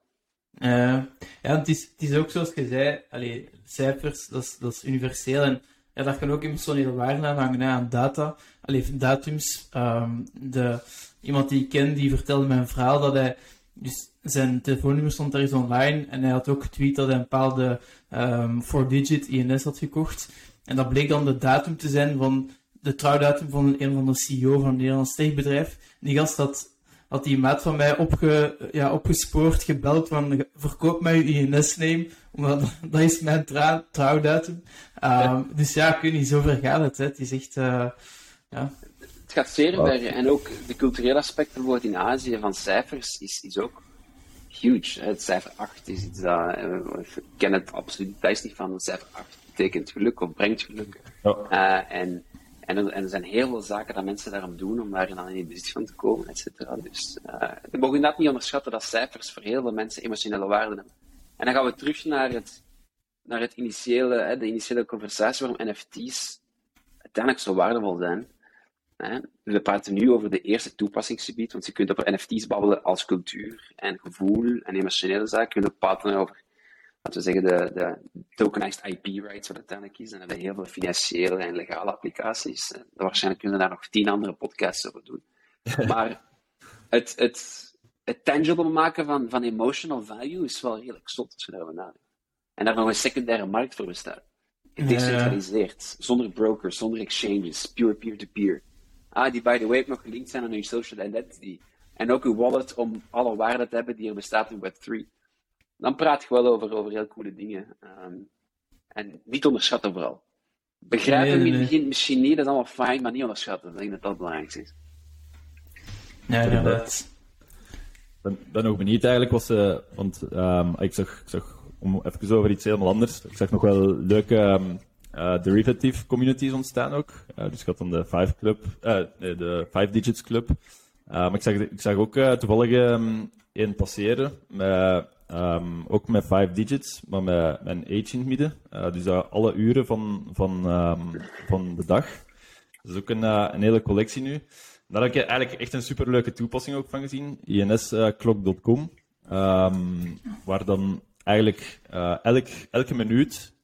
Uh, ja, het is, het is ook zoals je zei, allee, cijfers, dat is, dat is universeel. En ja, daar kan ook emotionele waarde aan hangen, aan data. Allee, datums. Um, de, iemand die ik ken, die vertelde mij een verhaal dat hij... Dus zijn telefoonnummer stond daar eens online en hij had ook getweet dat hij een bepaalde um, 4-digit INS had gekocht. En dat bleek dan de datum te zijn van de trouwdatum van een van de CEO van een Nederlands techbedrijf. Die gast had, die maat van mij opge, ja, opgespoord, gebeld van verkoop mij uw INS-name, omdat *laughs* dat is mijn trouwdatum. Um, dus ja, ik weet niet, zover gaat het. Hè. Het is echt... Uh, ja. Het gaat zeer ver. En ook de culturele aspecten bijvoorbeeld in Azië van cijfers is, is ook huge. Het cijfer 8 is iets dat... Uh, ik ken het absoluut thuis niet van. Het cijfer 8 betekent geluk of brengt geluk. Ja. Uh, en en er, en er, zijn heel veel zaken dat mensen daarom doen om daar dan in het bezit van te komen, et cetera. Dus uh, we mogen inderdaad niet onderschatten dat cijfers voor heel veel mensen emotionele waarde hebben. En dan gaan we terug naar het, naar het initiële, hè, de initiële conversatie waarom NFT's uiteindelijk zo waardevol zijn. Hè. We praten nu over de eerste toepassingsgebied, want je kunt over NFT's babbelen als cultuur en gevoel en emotionele zaken. Je kunt praten over laten we zeggen, de, de tokenized IP-rights, wat uiteindelijk is. En hebben heel veel financiële en legale applicaties. En waarschijnlijk kunnen we daar nog tien andere podcasts over doen. *laughs* maar het, het, het tangible maken van, van emotional value is wel redelijk zot als je daarover nadenkt. En daar nog een secundaire markt voor bestaat. Gedecentraliseerd, zonder brokers, zonder exchanges, pure peer-to-peer. Ah, die by the way ook nog gelinkt zijn aan uw social identity. En ook uw wallet om alle waarde te hebben die er bestaat in Web3 dan praat je wel over, over heel coole dingen. Um, en niet onderschatten vooral. Begrijpen nee, nee, nee. misschien niet, dat is allemaal fijn, maar niet onderschatten. Ik denk dat dat het belangrijkste is. Ja, inderdaad. Ik ben, nog benieuwd eigenlijk, was, uh, want um, ik, zag, ik zag, om even over iets helemaal anders, ik zag nog wel leuke um, uh, derivative communities ontstaan ook. Uh, dus ik had dan de 5 Club, de 5 Digits Club. maar ik zag, ik zag ook toevallig um, één passeren met Um, ook met 5 digits, maar met, met een age in het midden. Dus alle uren van, van, um, van de dag. Dat is ook een, een hele collectie nu. Daar heb ik eigenlijk echt een superleuke toepassing ook van gezien. insclock.com. Ehm, waar dan eigenlijk elk, elke minuut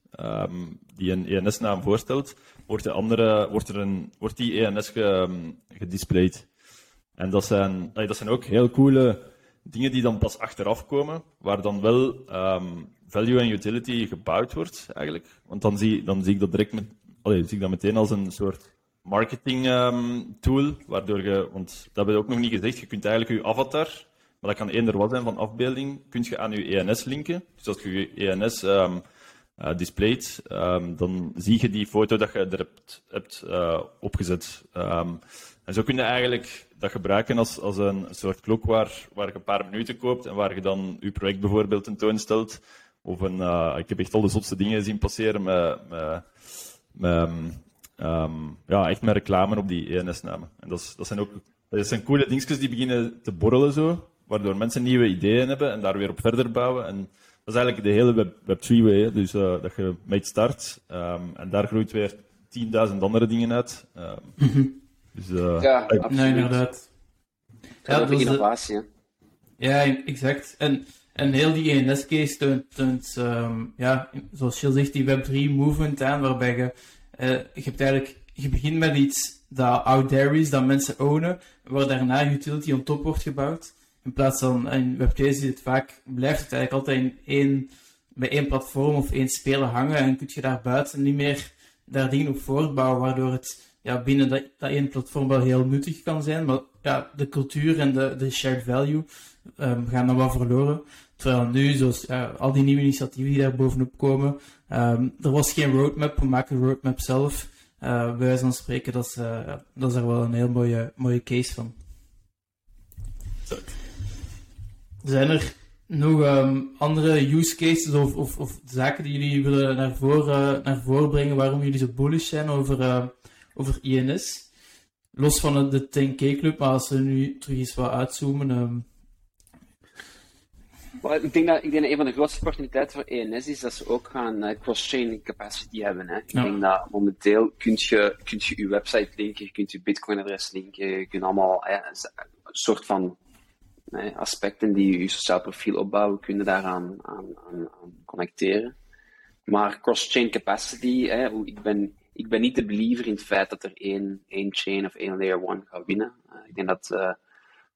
die een ENS-naam voorstelt, wordt, de andere, wordt, er een, wordt die ENS ge, gedisplayed. En dat zijn, dat zijn ook heel coole dingen die dan pas achteraf komen, waar dan wel um, value en utility gebouwd wordt, eigenlijk. Want dan zie, dan zie ik dat direct met, allee, zie ik dat meteen als een soort marketing tool, waardoor je, want dat hebben we ook nog niet gezegd, je kunt eigenlijk je avatar, maar dat kan eender wat zijn van afbeelding, kun je aan je ENS linken. Dus als je je ENS uh, displayt, um, dan zie je die foto dat je er hebt, uh, opgezet. Um, en zo kun je eigenlijk dat gebruiken als, als een soort klok waar, waar je een paar minuten koopt en waar je dan je project bijvoorbeeld tentoonstelt. Of een, uh, ik heb echt al de zotste dingen zien passeren met, met, um, ja, echt met reclame op die ENS-namen. En dat, dat zijn ook dat zijn coole dingetjes die beginnen te borrelen zo, waardoor mensen nieuwe ideeën hebben en daar weer op verder bouwen. En dat is eigenlijk de hele Web, web 3 way, dus uh, dat je mee start um, en daar groeit weer 10.000 andere dingen uit. Um, dus, uh, ja, absoluut. Nee, inderdaad. Ja, dat is innovatie. Ja, exact. En, en heel die ENS-case toont, toont um, ja, zoals Jill zegt, die Web3-movement aan, waarbij je, uh, je hebt eigenlijk, je begint met iets dat out there is, dat mensen ownen, waar daarna utility on top wordt gebouwd. In plaats van, in Web2 zie je het vaak, blijft het eigenlijk altijd in bij één platform of één speler hangen en kun je daar buiten niet meer daar dingen op voortbouwen, waardoor het ja, binnen dat, dat één platform wel heel nuttig kan zijn, maar ja, de cultuur en de, de shared value um, gaan dan wel verloren. Terwijl nu, zoals al die nieuwe initiatieven die daar bovenop komen, um, er was geen roadmap, we maken de roadmap zelf. Uh, bij wijze spreken, dat is, uh, dat is er wel een heel mooie, mooie case van. Zijn er nog um, andere use cases of, of, of, zaken die jullie willen naar voren, naar voren brengen waarom jullie zo bullish zijn over, uh, over INS? Los van de 10K-club, maar als we nu terug eens wat uitzoomen. Um... Well, ik, denk dat, ik denk dat een van de grootste opportuniteiten voor ENS is dat ze ook gaan uh, cross-chain capacity hebben. Hè. Ik ja. denk dat momenteel kun je, kunt je je website linken, je kunt je Bitcoin-adres linken, je kunt allemaal een soort van aspecten die je sociaal profiel opbouwen, kunnen daaraan aan, aan, connecteren. Maar cross-chain capacity, hè, ik, ben, ik ben niet de believer in het feit dat er één, één chain of één layer one gaat winnen. Uh, ik denk dat uh,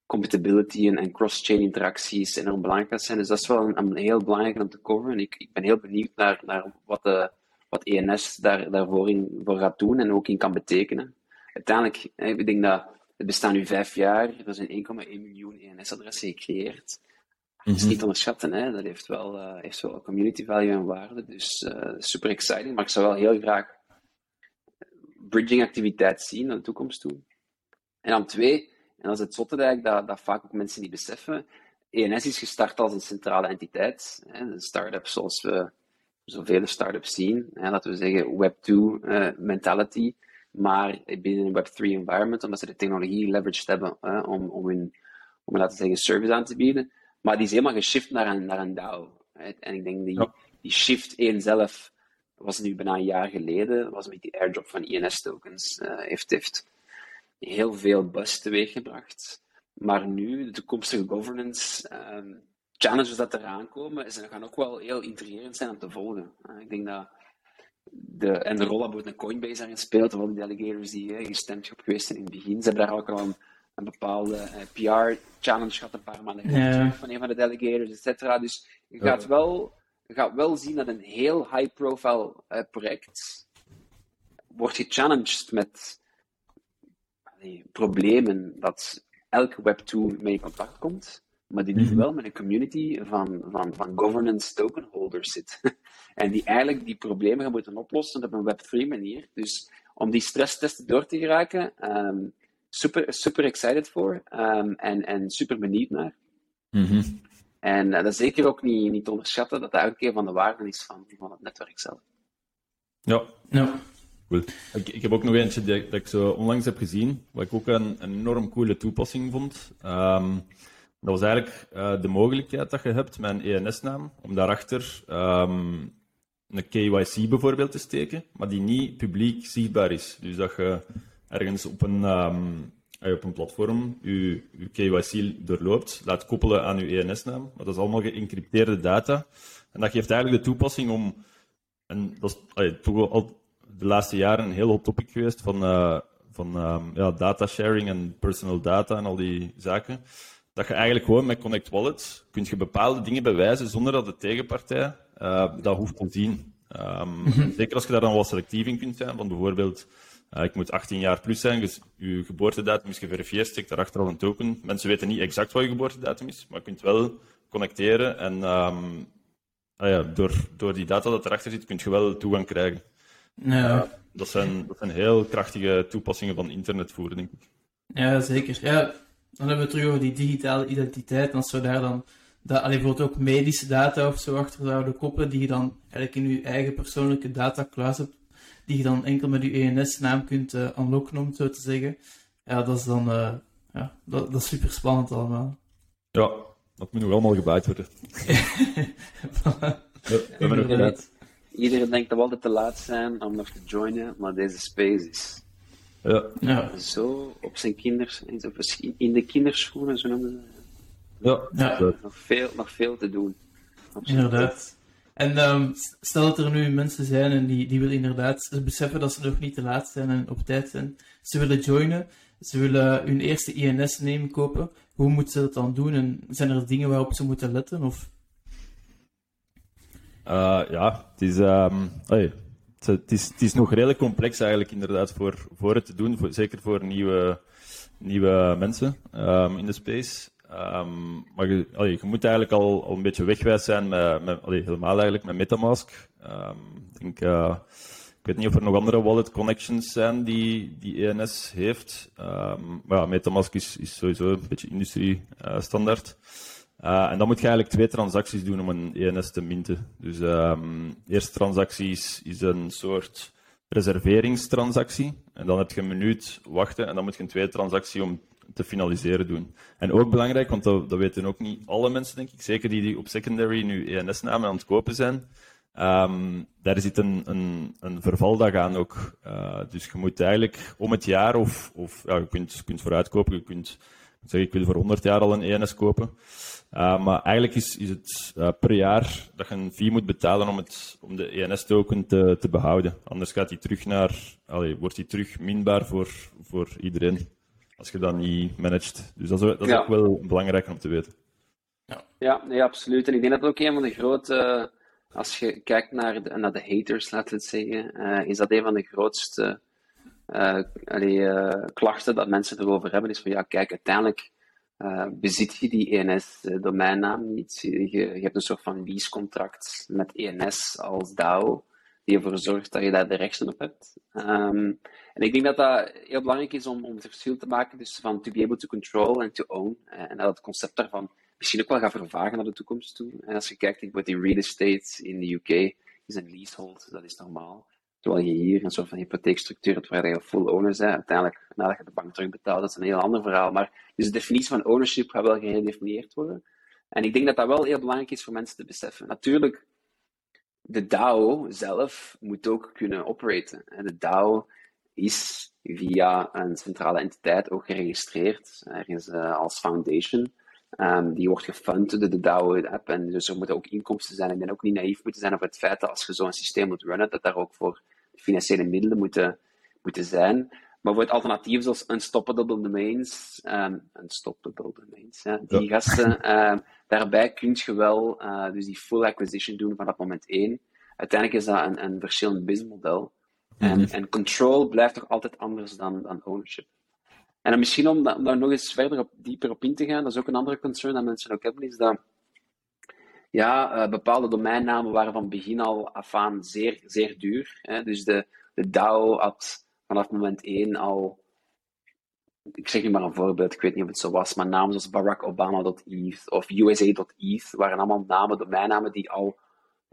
compatibility en, cross-chain interacties enorm belangrijk zijn. Dus dat is wel een, heel belangrijk om te coveren. Ik, ik ben heel benieuwd naar, naar wat, wat ENS daar, daarvoor in, voor gaat doen en ook in kan betekenen. Uiteindelijk, ik denk dat het bestaat nu vijf jaar. Er zijn 1,1 miljoen ENS-adressen gecreëerd. Dat is niet onderschatten, hè. dat heeft wel, uh, heeft wel community value en waarde. Dus uh, super exciting. Maar ik zou wel heel graag bridging activiteit zien naar de toekomst toe. En dan twee, en dat is het zotte dat, dat vaak ook mensen niet beseffen. ENS is gestart als een centrale entiteit. Hè, een start-up zoals we zoveel start-ups zien. Hè, laten we zeggen Web2 uh, mentality maar binnen een Web3 environment, omdat ze de technologie leveraged hebben hè, om, om hun, om laten zeggen, service aan te bieden. Maar die is helemaal geshift naar een, naar een DAO. Hè. En ik denk die, die shift één zelf was nu bijna een jaar geleden, was met die airdrop van INS tokens, uh, heeft, heeft heel veel buzz teweeggebracht. Maar nu, de toekomstige governance, um, challenges dat eraan komen, ze gaan ook wel heel intrigerend zijn om te volgen. Uh, ik denk dat de, en de rol dat bijvoorbeeld een Coinbase daarin speelt, of al die delegators die eh, gestemd op geweest zijn in het begin. Ze hebben daar ook al een, een bepaalde eh, PR-challenge gehad een paar maanden geleden van een van de delegators, et cetera. Dus je gaat, wel, je gaat wel zien dat een heel high-profile uh, project wordt gechallenged met allee, problemen dat elke Web2 mee in contact komt maar die nu -hmm. wel met een community van, van, van governance token holders zit. *laughs* en die eigenlijk die problemen gaan moeten oplossen op een Web3 manier. Dus om die stresstesten door te geraken, um, super, super excited voor um, en, en super benieuwd naar. Mm -hmm. En uh, dat is zeker ook niet, niet te onderschatten dat dat ook een van de waarden is van, van het netwerk zelf. Ja. ja. Cool. Ik, ik heb ook nog eentje dat, dat ik zo onlangs heb gezien, wat ik ook een, een enorm coole toepassing vond. Um, dat was eigenlijk uh, de mogelijkheid dat je hebt met een ENS-naam, om daarachter um, een KYC bijvoorbeeld te steken, maar die niet publiek zichtbaar is. Dus dat je ergens op een, um, op een platform je, je KYC doorloopt, laat koppelen aan je ENS-naam, maar dat is allemaal geëncrypteerde data. En dat geeft eigenlijk de toepassing om, en dat is toch al de laatste jaren een heel hot topic geweest van, uh, van um, ja, data sharing en personal data en al die zaken dat je eigenlijk gewoon met Connect Wallet kun je bepaalde dingen bewijzen zonder dat de tegenpartij uh, dat hoeft te zien. Um, Zeker als je daar dan wel selectief in kunt zijn, van bijvoorbeeld, uh, ik moet 18 jaar plus zijn, dus je geboortedatum is geverifieerd, steekt daarachter al een token. Mensen weten niet exact wat je geboortedatum is, maar je kunt wel connecteren en um, ah ja, door, door die data dat erachter zit, kun je wel toegang krijgen. Ja. Uh, dat, zijn, dat zijn heel krachtige toepassingen van internetvoeren, denk ik. Ja, zeker. Ja, dan hebben we het terug over die digitale identiteit. En als we daar dan dat, allee, bijvoorbeeld ook medische data of zo achter zouden koppelen, die je dan eigenlijk in je eigen persoonlijke datakluis hebt, die je dan enkel met je ENS-naam kunt uh, unlocken, om het zo te zeggen. Ja, dat is dan uh, ja, dat, dat is super spannend allemaal. Ja, dat moet nog allemaal gebouwd worden. *laughs* ja, Iedereen denkt dat we altijd te laat zijn om nog te joinen, maar deze space is ja. ja. Zo op zijn kinders, in de kinderschoenen, zo noemen ze Ja, ja. Nog, veel, nog veel te doen. Absoluut. Inderdaad. En um, stel dat er nu mensen zijn en die, die willen inderdaad beseffen dat ze nog niet te laat zijn en op tijd zijn. Ze willen joinen, ze willen hun eerste INS nemen kopen. Hoe moeten ze dat dan doen en zijn er dingen waarop ze moeten letten? Of? Uh, ja, het is, um, hey, het, is, is nog redelijk complex eigenlijk inderdaad voor, voor het te doen, voor, zeker voor nieuwe, nieuwe mensen um, in de space. Um, maar je, je, moet eigenlijk al, een beetje wegwijs zijn met, met helemaal eigenlijk met Metamask. Um, ik denk, uh, ik weet niet of er nog andere wallet connections zijn die, die ENS heeft. Maar ja, Metamask is, sowieso een beetje industrie uh, standaard. Uh, en dan moet je eigenlijk twee transacties doen om een ENS te minten. Dus um, eerste transactie is, is een soort reserveringstransactie. En dan heb je een minuut wachten en dan moet je een tweede transactie om te finaliseren doen. En ook belangrijk, want dat, dat weten ook niet alle mensen, denk ik, zeker die, die op secondary nu ENS-namen aan het kopen zijn. Um, daar zit een, een, een vervaldag aan ook. Uh, dus je moet eigenlijk om het jaar, of, of ja, je kunt, kunt vooruitkopen, je kunt zeggen, ik wil voor 100 jaar al een ENS kopen. Uh, maar eigenlijk is, is het uh, per jaar dat je een fee moet betalen om, het, om de ENS-token te, te behouden. Anders gaat die terug naar, allee, wordt die terug minbaar voor, voor iedereen. Als je dat niet managt. Dus dat is, dat is ja. ook wel belangrijk om te weten. Ja, ja nee, absoluut. En ik denk dat ook een van de grote, als je kijkt naar de, naar de haters, laten we het zeggen, uh, is dat een van de grootste allee, klachten dat mensen erover hebben. Is van ja, kijk, uiteindelijk uh, bezit je die ENS-domeinnaam niet. Je, je, hebt een soort van leasecontract met ENS als DAO, die ervoor zorgt dat je daar de rechten op hebt. Um, en ik denk dat dat heel belangrijk is om, om het verschil te maken tussen van to be able to control en to own. En dat het concept daarvan misschien ook wel gaat vervagen naar de toekomst toe. En als je kijkt bijvoorbeeld in real estate in de UK, is een leasehold, dat is normaal. Terwijl je hier een soort van hypotheekstructuur hebt waar je full owner bent. Uiteindelijk, nadat je de bank terugbetaalt, dat is een heel ander verhaal. Maar dus de definitie van ownership gaat wel geredefinieerd worden. En ik denk dat dat wel heel belangrijk is voor mensen te beseffen. Natuurlijk, de DAO zelf moet ook kunnen operaten. En de DAO is via een centrale entiteit ook geregistreerd, ergens uh, als foundation. Um, die wordt gefund door de DAO-app. En dus er moeten ook inkomsten zijn. En ben ook niet naïef moeten zijn over het feit dat als je zo'n systeem moet runnen, dat daar ook voor financiële middelen moeten, moeten zijn. Maar voor het alternatief zoals Unstoppable Domains, um, Unstoppable Domains, ja, die ja. gasten, um, *laughs* daarbij kun je wel uh, dus die full acquisition doen vanaf moment 1. Uiteindelijk is dat een, een verschillend businessmodel. Mm -hmm. en, en control blijft toch altijd anders dan, dan ownership. En dan misschien om daar nog eens verder op, dieper op in te gaan, dat is ook een andere concern dat mensen ook hebben, is dat ja, uh, bepaalde domeinnamen waren van begin al af aan zeer, zeer duur. Hè? Dus de, de DAO had vanaf moment 1 al, ik zeg nu maar een voorbeeld, ik weet niet of het zo was, maar namen zoals Barack Obama.eth of USA.eth waren allemaal namen, domeinnamen die al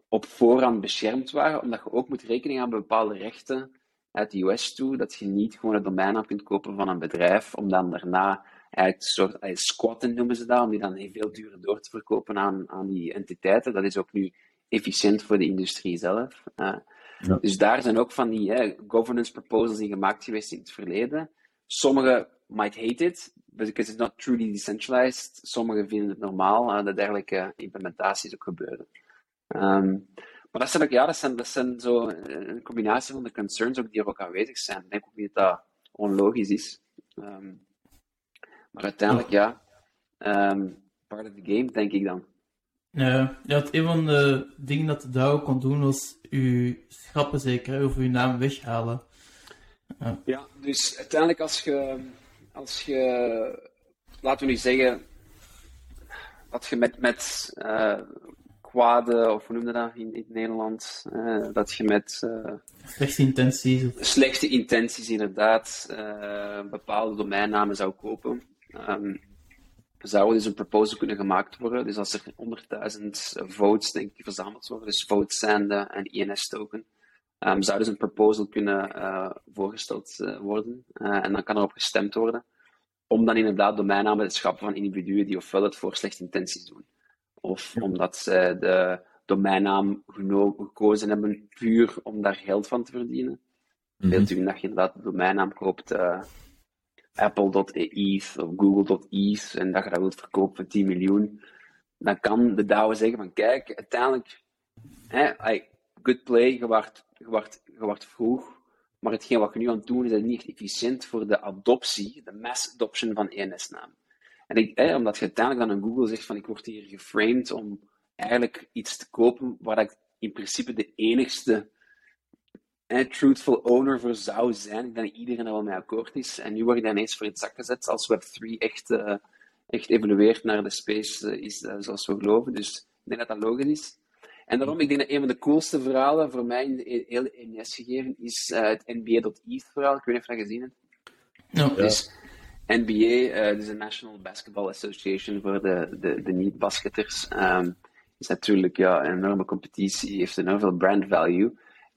op voorhand beschermd waren, omdat je ook moet rekening met bepaalde rechten uit de US toe, dat je niet gewoon een domeinnaam kunt kopen van een bedrijf, om dan daarna eigenlijk een soort eh, squatten noemen ze dat, om die dan veel duurder door te verkopen aan, aan die entiteiten. Dat is ook nu efficiënt voor de industrie zelf. Uh, ja. Dus daar zijn ook van die governance proposals in gemaakt geweest in het verleden. Sommigen might hate it, because it's not truly decentralized. Sommigen vinden het normaal uh, dat dergelijke implementaties ook gebeuren. Um, maar dat zijn ook, ja, dat zijn, dat zijn zo een combinatie van de concerns ook die er ook aanwezig zijn. Ik denk ook niet dat dat onlogisch is. Um, maar uiteindelijk, ja, um, part of the game, denk ik dan. Ja, ja, een van de dingen dat de DAO kon doen was uw schappen zeker, of uw naam weghalen. Ja. ja, dus uiteindelijk als je, als je, laten we nu zeggen, dat je met, met uh, kwade, of hoe noem je dat in, in het Nederlands, uh, dat je met... Uh, slechte intenties. Slechte intenties, inderdaad, bepaalde domeinnamen zou kopen. Um, zou dus een proposal kunnen gemaakt worden. Dus als er 100.000 votes, denk ik, verzameld worden, dus votes zende en INS-token, um, zou dus een proposal kunnen uh, voorgesteld uh, worden. Uh, en dan kan erop gestemd worden. Om dan inderdaad domeinnamen te schappen van individuen die ofwel het voor slechte intenties doen, of omdat ze de domeinnaam gekozen hebben puur om daar geld van te verdienen. Mm -hmm. u dat je inderdaad de domeinnaam koopt Apple.eth of Google.eth en dat je dat wilt verkopen voor 10 miljoen, dan kan de DAO zeggen van kijk, uiteindelijk, hè, good play, je wacht, je, vroeg, maar hetgeen wat je nu aan het doen is, dat niet echt efficiënt voor de adoptie, de mass adoption van ENS-naam. En ik, hè, omdat je uiteindelijk dan aan Google zegt van ik word hier geframed om eigenlijk iets te kopen waar ik in principe de enigste een truthful owner voor zou zijn. Ik denk dat iedereen er wel mee akkoord is. En nu word je ineens voor het zak gezet als Web3 echt, uh, echt evolueert naar de space uh, is uh, zoals we geloven. Dus ik denk dat dat logisch is. En daarom, ik denk dat een van de coolste verhalen voor mij in de hele NS gegeven is het NBA.ETH verhaal. Ik weet niet of je dat gezien hebt. Ja. Dus NBA, dus de National Basketball Association voor de, de, de niet-basketters, um, is natuurlijk ja, een enorme competitie, heeft enorm veel brand value.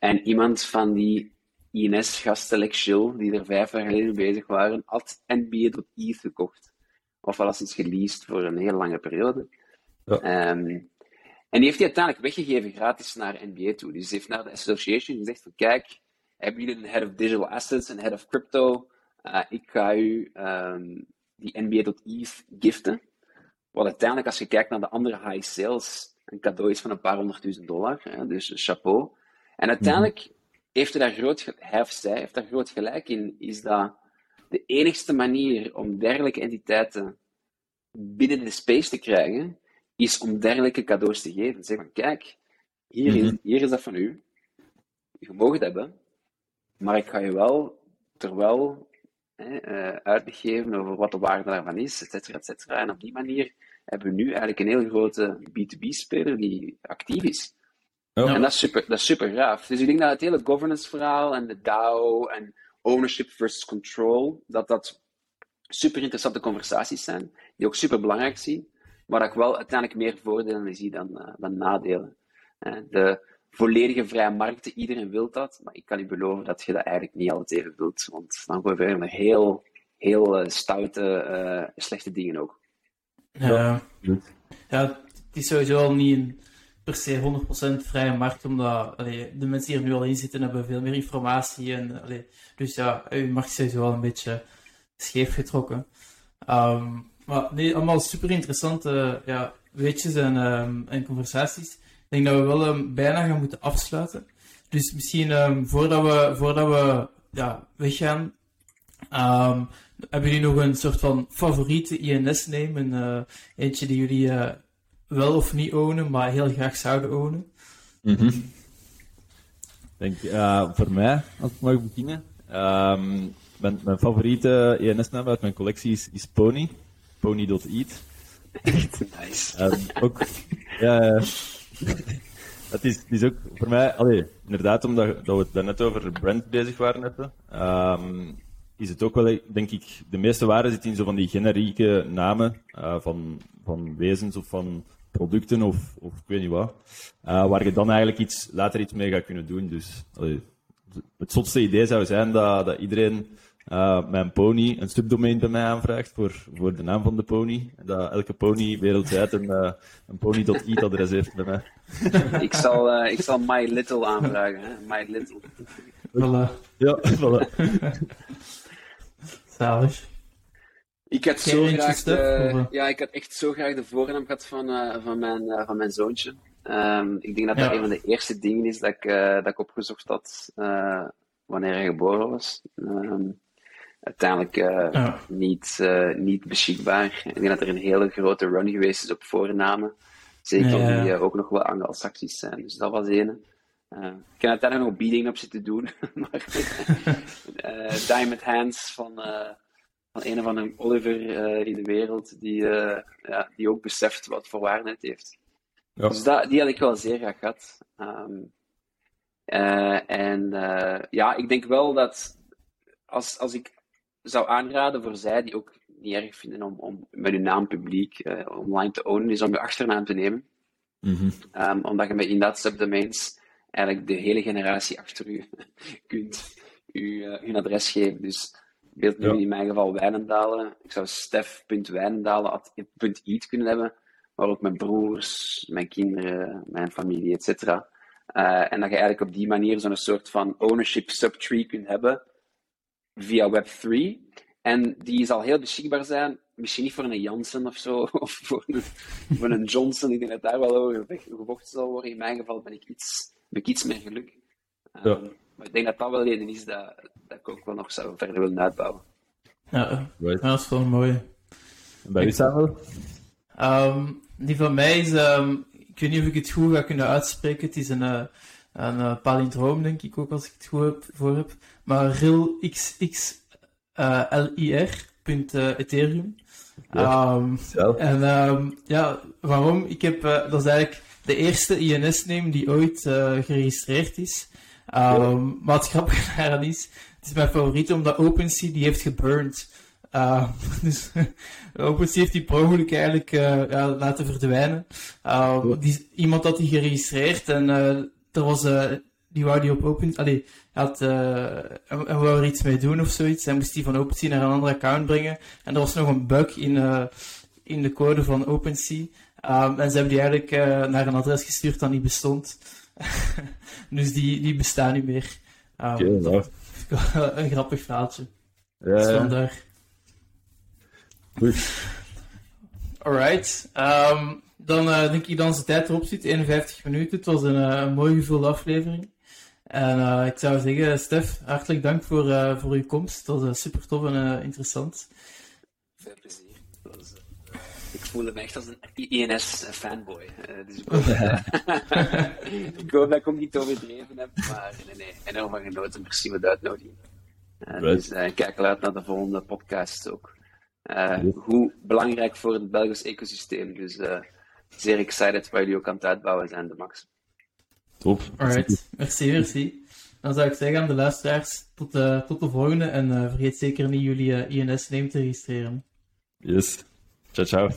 En iemand van die INS-gasten, like die er vijf jaar geleden bezig waren, had NBA.ETH gekocht. Of al eens geleased voor een hele lange periode. Ja. Um, en die heeft hij uiteindelijk weggegeven gratis naar NBA toe. Dus hij heeft naar de association gezegd van kijk, hebben jullie een head of digital assets, een head of crypto? Uh, ik ga u um, die NBA.ETH giften. Wat uiteindelijk, als je kijkt naar de andere high sales, een cadeau is van een paar honderdduizend dollar. Hè, dus chapeau. En uiteindelijk heeft hij daar groot, hij of zij heeft daar groot gelijk in, is dat de enigste manier om dergelijke entiteiten binnen de space te krijgen, is om dergelijke cadeaus te geven. Zeg van, kijk, hier, is, hier is dat van u. Je mag het hebben, maar ik ga je wel, terwijl, hè, uitleg geven over wat de waarde daarvan is, et cetera, et cetera. En op die manier hebben we nu eigenlijk een heel grote B2B-speler die actief is. En dat is, super, dat is super gaaf. Dus ik denk dat het hele governance-verhaal en de DAO en ownership versus control, dat dat super interessante conversaties zijn, die ook super belangrijk zien, maar dat ik wel uiteindelijk meer voordelen zie dan, uh, dan nadelen. Uh, de volledige vrije markten, iedereen wil dat, maar ik kan u beloven dat je dat eigenlijk niet altijd even wilt, want dan gebeuren er heel, heel uh, stoute, slechte dingen ook. Ja, ja, het is sowieso al niet een per se 100% vrije markt, omdat de mensen die er nu al in zitten hebben veel meer informatie. En, dus ja, je markt is sowieso wel een beetje scheef getrokken. Um, maar nee, allemaal super interessante ja, weetjes en, um, en conversaties. Ik denk dat we wel um, bijna gaan moeten afsluiten. Dus misschien voordat we, voordat we ja, weggaan, hebben jullie nog een soort van favoriete INS-name? Een, uh, eentje die jullie uh, wel of niet ownen, maar heel graag zouden ownen? Mm -hmm. denk, uh, voor mij, als ik mag beginnen, um, mijn, mijn favoriete ENS-naam uit mijn collectie is, is Pony. Pony.eat. Echt nice. Um, ook, ja, het is, het is ook voor mij, allee, inderdaad, omdat dat we het daarnet over brand bezig waren hebben, um, is het ook wel, denk ik, de meeste waarde zit in zo van die generieke namen uh, van, van wezens of van producten of, of ik weet niet wat, uh, waar je dan eigenlijk iets, later iets mee gaat kunnen doen. Dus allee, het zotste idee zou zijn dat, dat iedereen uh, mijn pony een subdomein bij mij aanvraagt voor, voor de naam van de pony. En dat elke pony wereldwijd een, uh, een pony.it adres heeft bij mij. ik, zal, uh, ik zal My Little aanvragen, hè? My Little. Voilà. Ja, *laughs* voilà. Zalig. Ik had, zo graag de, ja, ik had echt zo graag de voornaam gehad van, uh, van, mijn, uh, van mijn zoontje. Um, ik denk dat dat een van de eerste dingen is dat ik, uh, dat ik opgezocht had wanneer hij geboren was. Um, uiteindelijk ja. niet, niet beschikbaar. Ik denk dat er een hele grote run geweest is op voornamen. Zeker ja. die ook nog wel Anglo-Saxisch zijn. Dus dat was ene. Uh, ik kan uiteindelijk nog biedingen op zitten doen. *laughs* maar, uh, Diamond Hands van, uh, van een of andere Oliver in de wereld, die, ja, die ook beseft wat voor waarde het heeft. Ja. Dus dat, die had ik wel zeer graag gehad. Um, en ja, ik denk wel dat als, als ik zou aanraden voor zij die ook niet erg vinden om, om met hun naam publiek online te ownen, is om je achternaam te nemen. Mm -hmm. um, omdat je met in dat subdomains eigenlijk de hele generatie achter u *laughs* kunt u, uh, hun adres geven. Dus beeld nu ja. in mijn geval Wijnendalen. Ik zou stef.wijnendalen.eat kunnen hebben, waar ook mijn broers, mijn kinderen, mijn familie, etc. Uh, en dat je eigenlijk op die manier zo'n soort van ownership subtree kunt hebben via Web3. En die zal heel beschikbaar zijn, misschien niet voor een Jansen of zo, *laughs* of voor een, voor een Johnson. Ik denk dat daar wel over gevochten zal worden. In mijn geval ben ik iets ik iets meer geluk. Um, ja. Maar ik denk dat dat wel een is dat, dat ik ook wel nog zou verder willen uitbouwen. Ja, right. dat is gewoon mooi. En bij u Samuel? Um, die van mij is, um, ik weet niet of ik het goed ga kunnen uitspreken, het is een, uh, En uh, Palindroom, denk ik ook, als ik het goed heb, voor heb. Maar RILXXLIR.ethereum. Ja, Um, zelf. en ehm, ja, waarom? Ik heb, eh, dat is eigenlijk de eerste INS-name die ooit eh, geregistreerd is. Ehm, Maar het grappige *laughs* daaraan is, het is mijn favoriet omdat OpenSea die heeft geburned. Ehm, *laughs* dus *laughs* OpenSea heeft die per eigenlijk eh, ja, laten verdwijnen. Ehm, die, iemand had die geregistreerd en er was, die wou die op Open, allee, had, hij hij wou er iets mee doen of zoiets. Hij moest die van OpenSea naar een andere account brengen. En er was nog een bug in, eh, in de code van OpenSea. Ehm, en ze hebben die eigenlijk eh, naar een adres gestuurd dat niet bestond. *laughs* dus die, die bestaan niet meer. Nou. *laughs* een grappig verhaaltje. Ja, Dus vandaar. Goed. Alright. Ehm, dan eh, denk ik dat onze tijd erop zit. 51 minuten. Het was een, een mooi gevulde aflevering. En eh, ik zou zeggen, Stef, hartelijk dank voor, eh, voor uw komst. Dat was super tof en eh, interessant. Veel plezier. Was, eh, ik voelde me echt als een INS-fanboy. dus *laughs* ik hoop, dat- ik hoop dat ik ook niet overdreven heb, maar nee, nee, enorm van genoten. Merci voor de uitnodiging. Eh, Right. Dus eh, ik kijk uit naar de volgende podcast ook. Eh, hoe belangrijk voor het Belgisch ecosysteem. Dus eh, zeer excited waar jullie ook aan het uitbouwen zijn, de Max. Top. Alright. Merci, merci. Dan zou ik zeggen aan de luisteraars, tot, eh, tot de volgende. En eh, vergeet zeker niet jullie eh, INS-name te registreren. Yes. Ciao, ciao.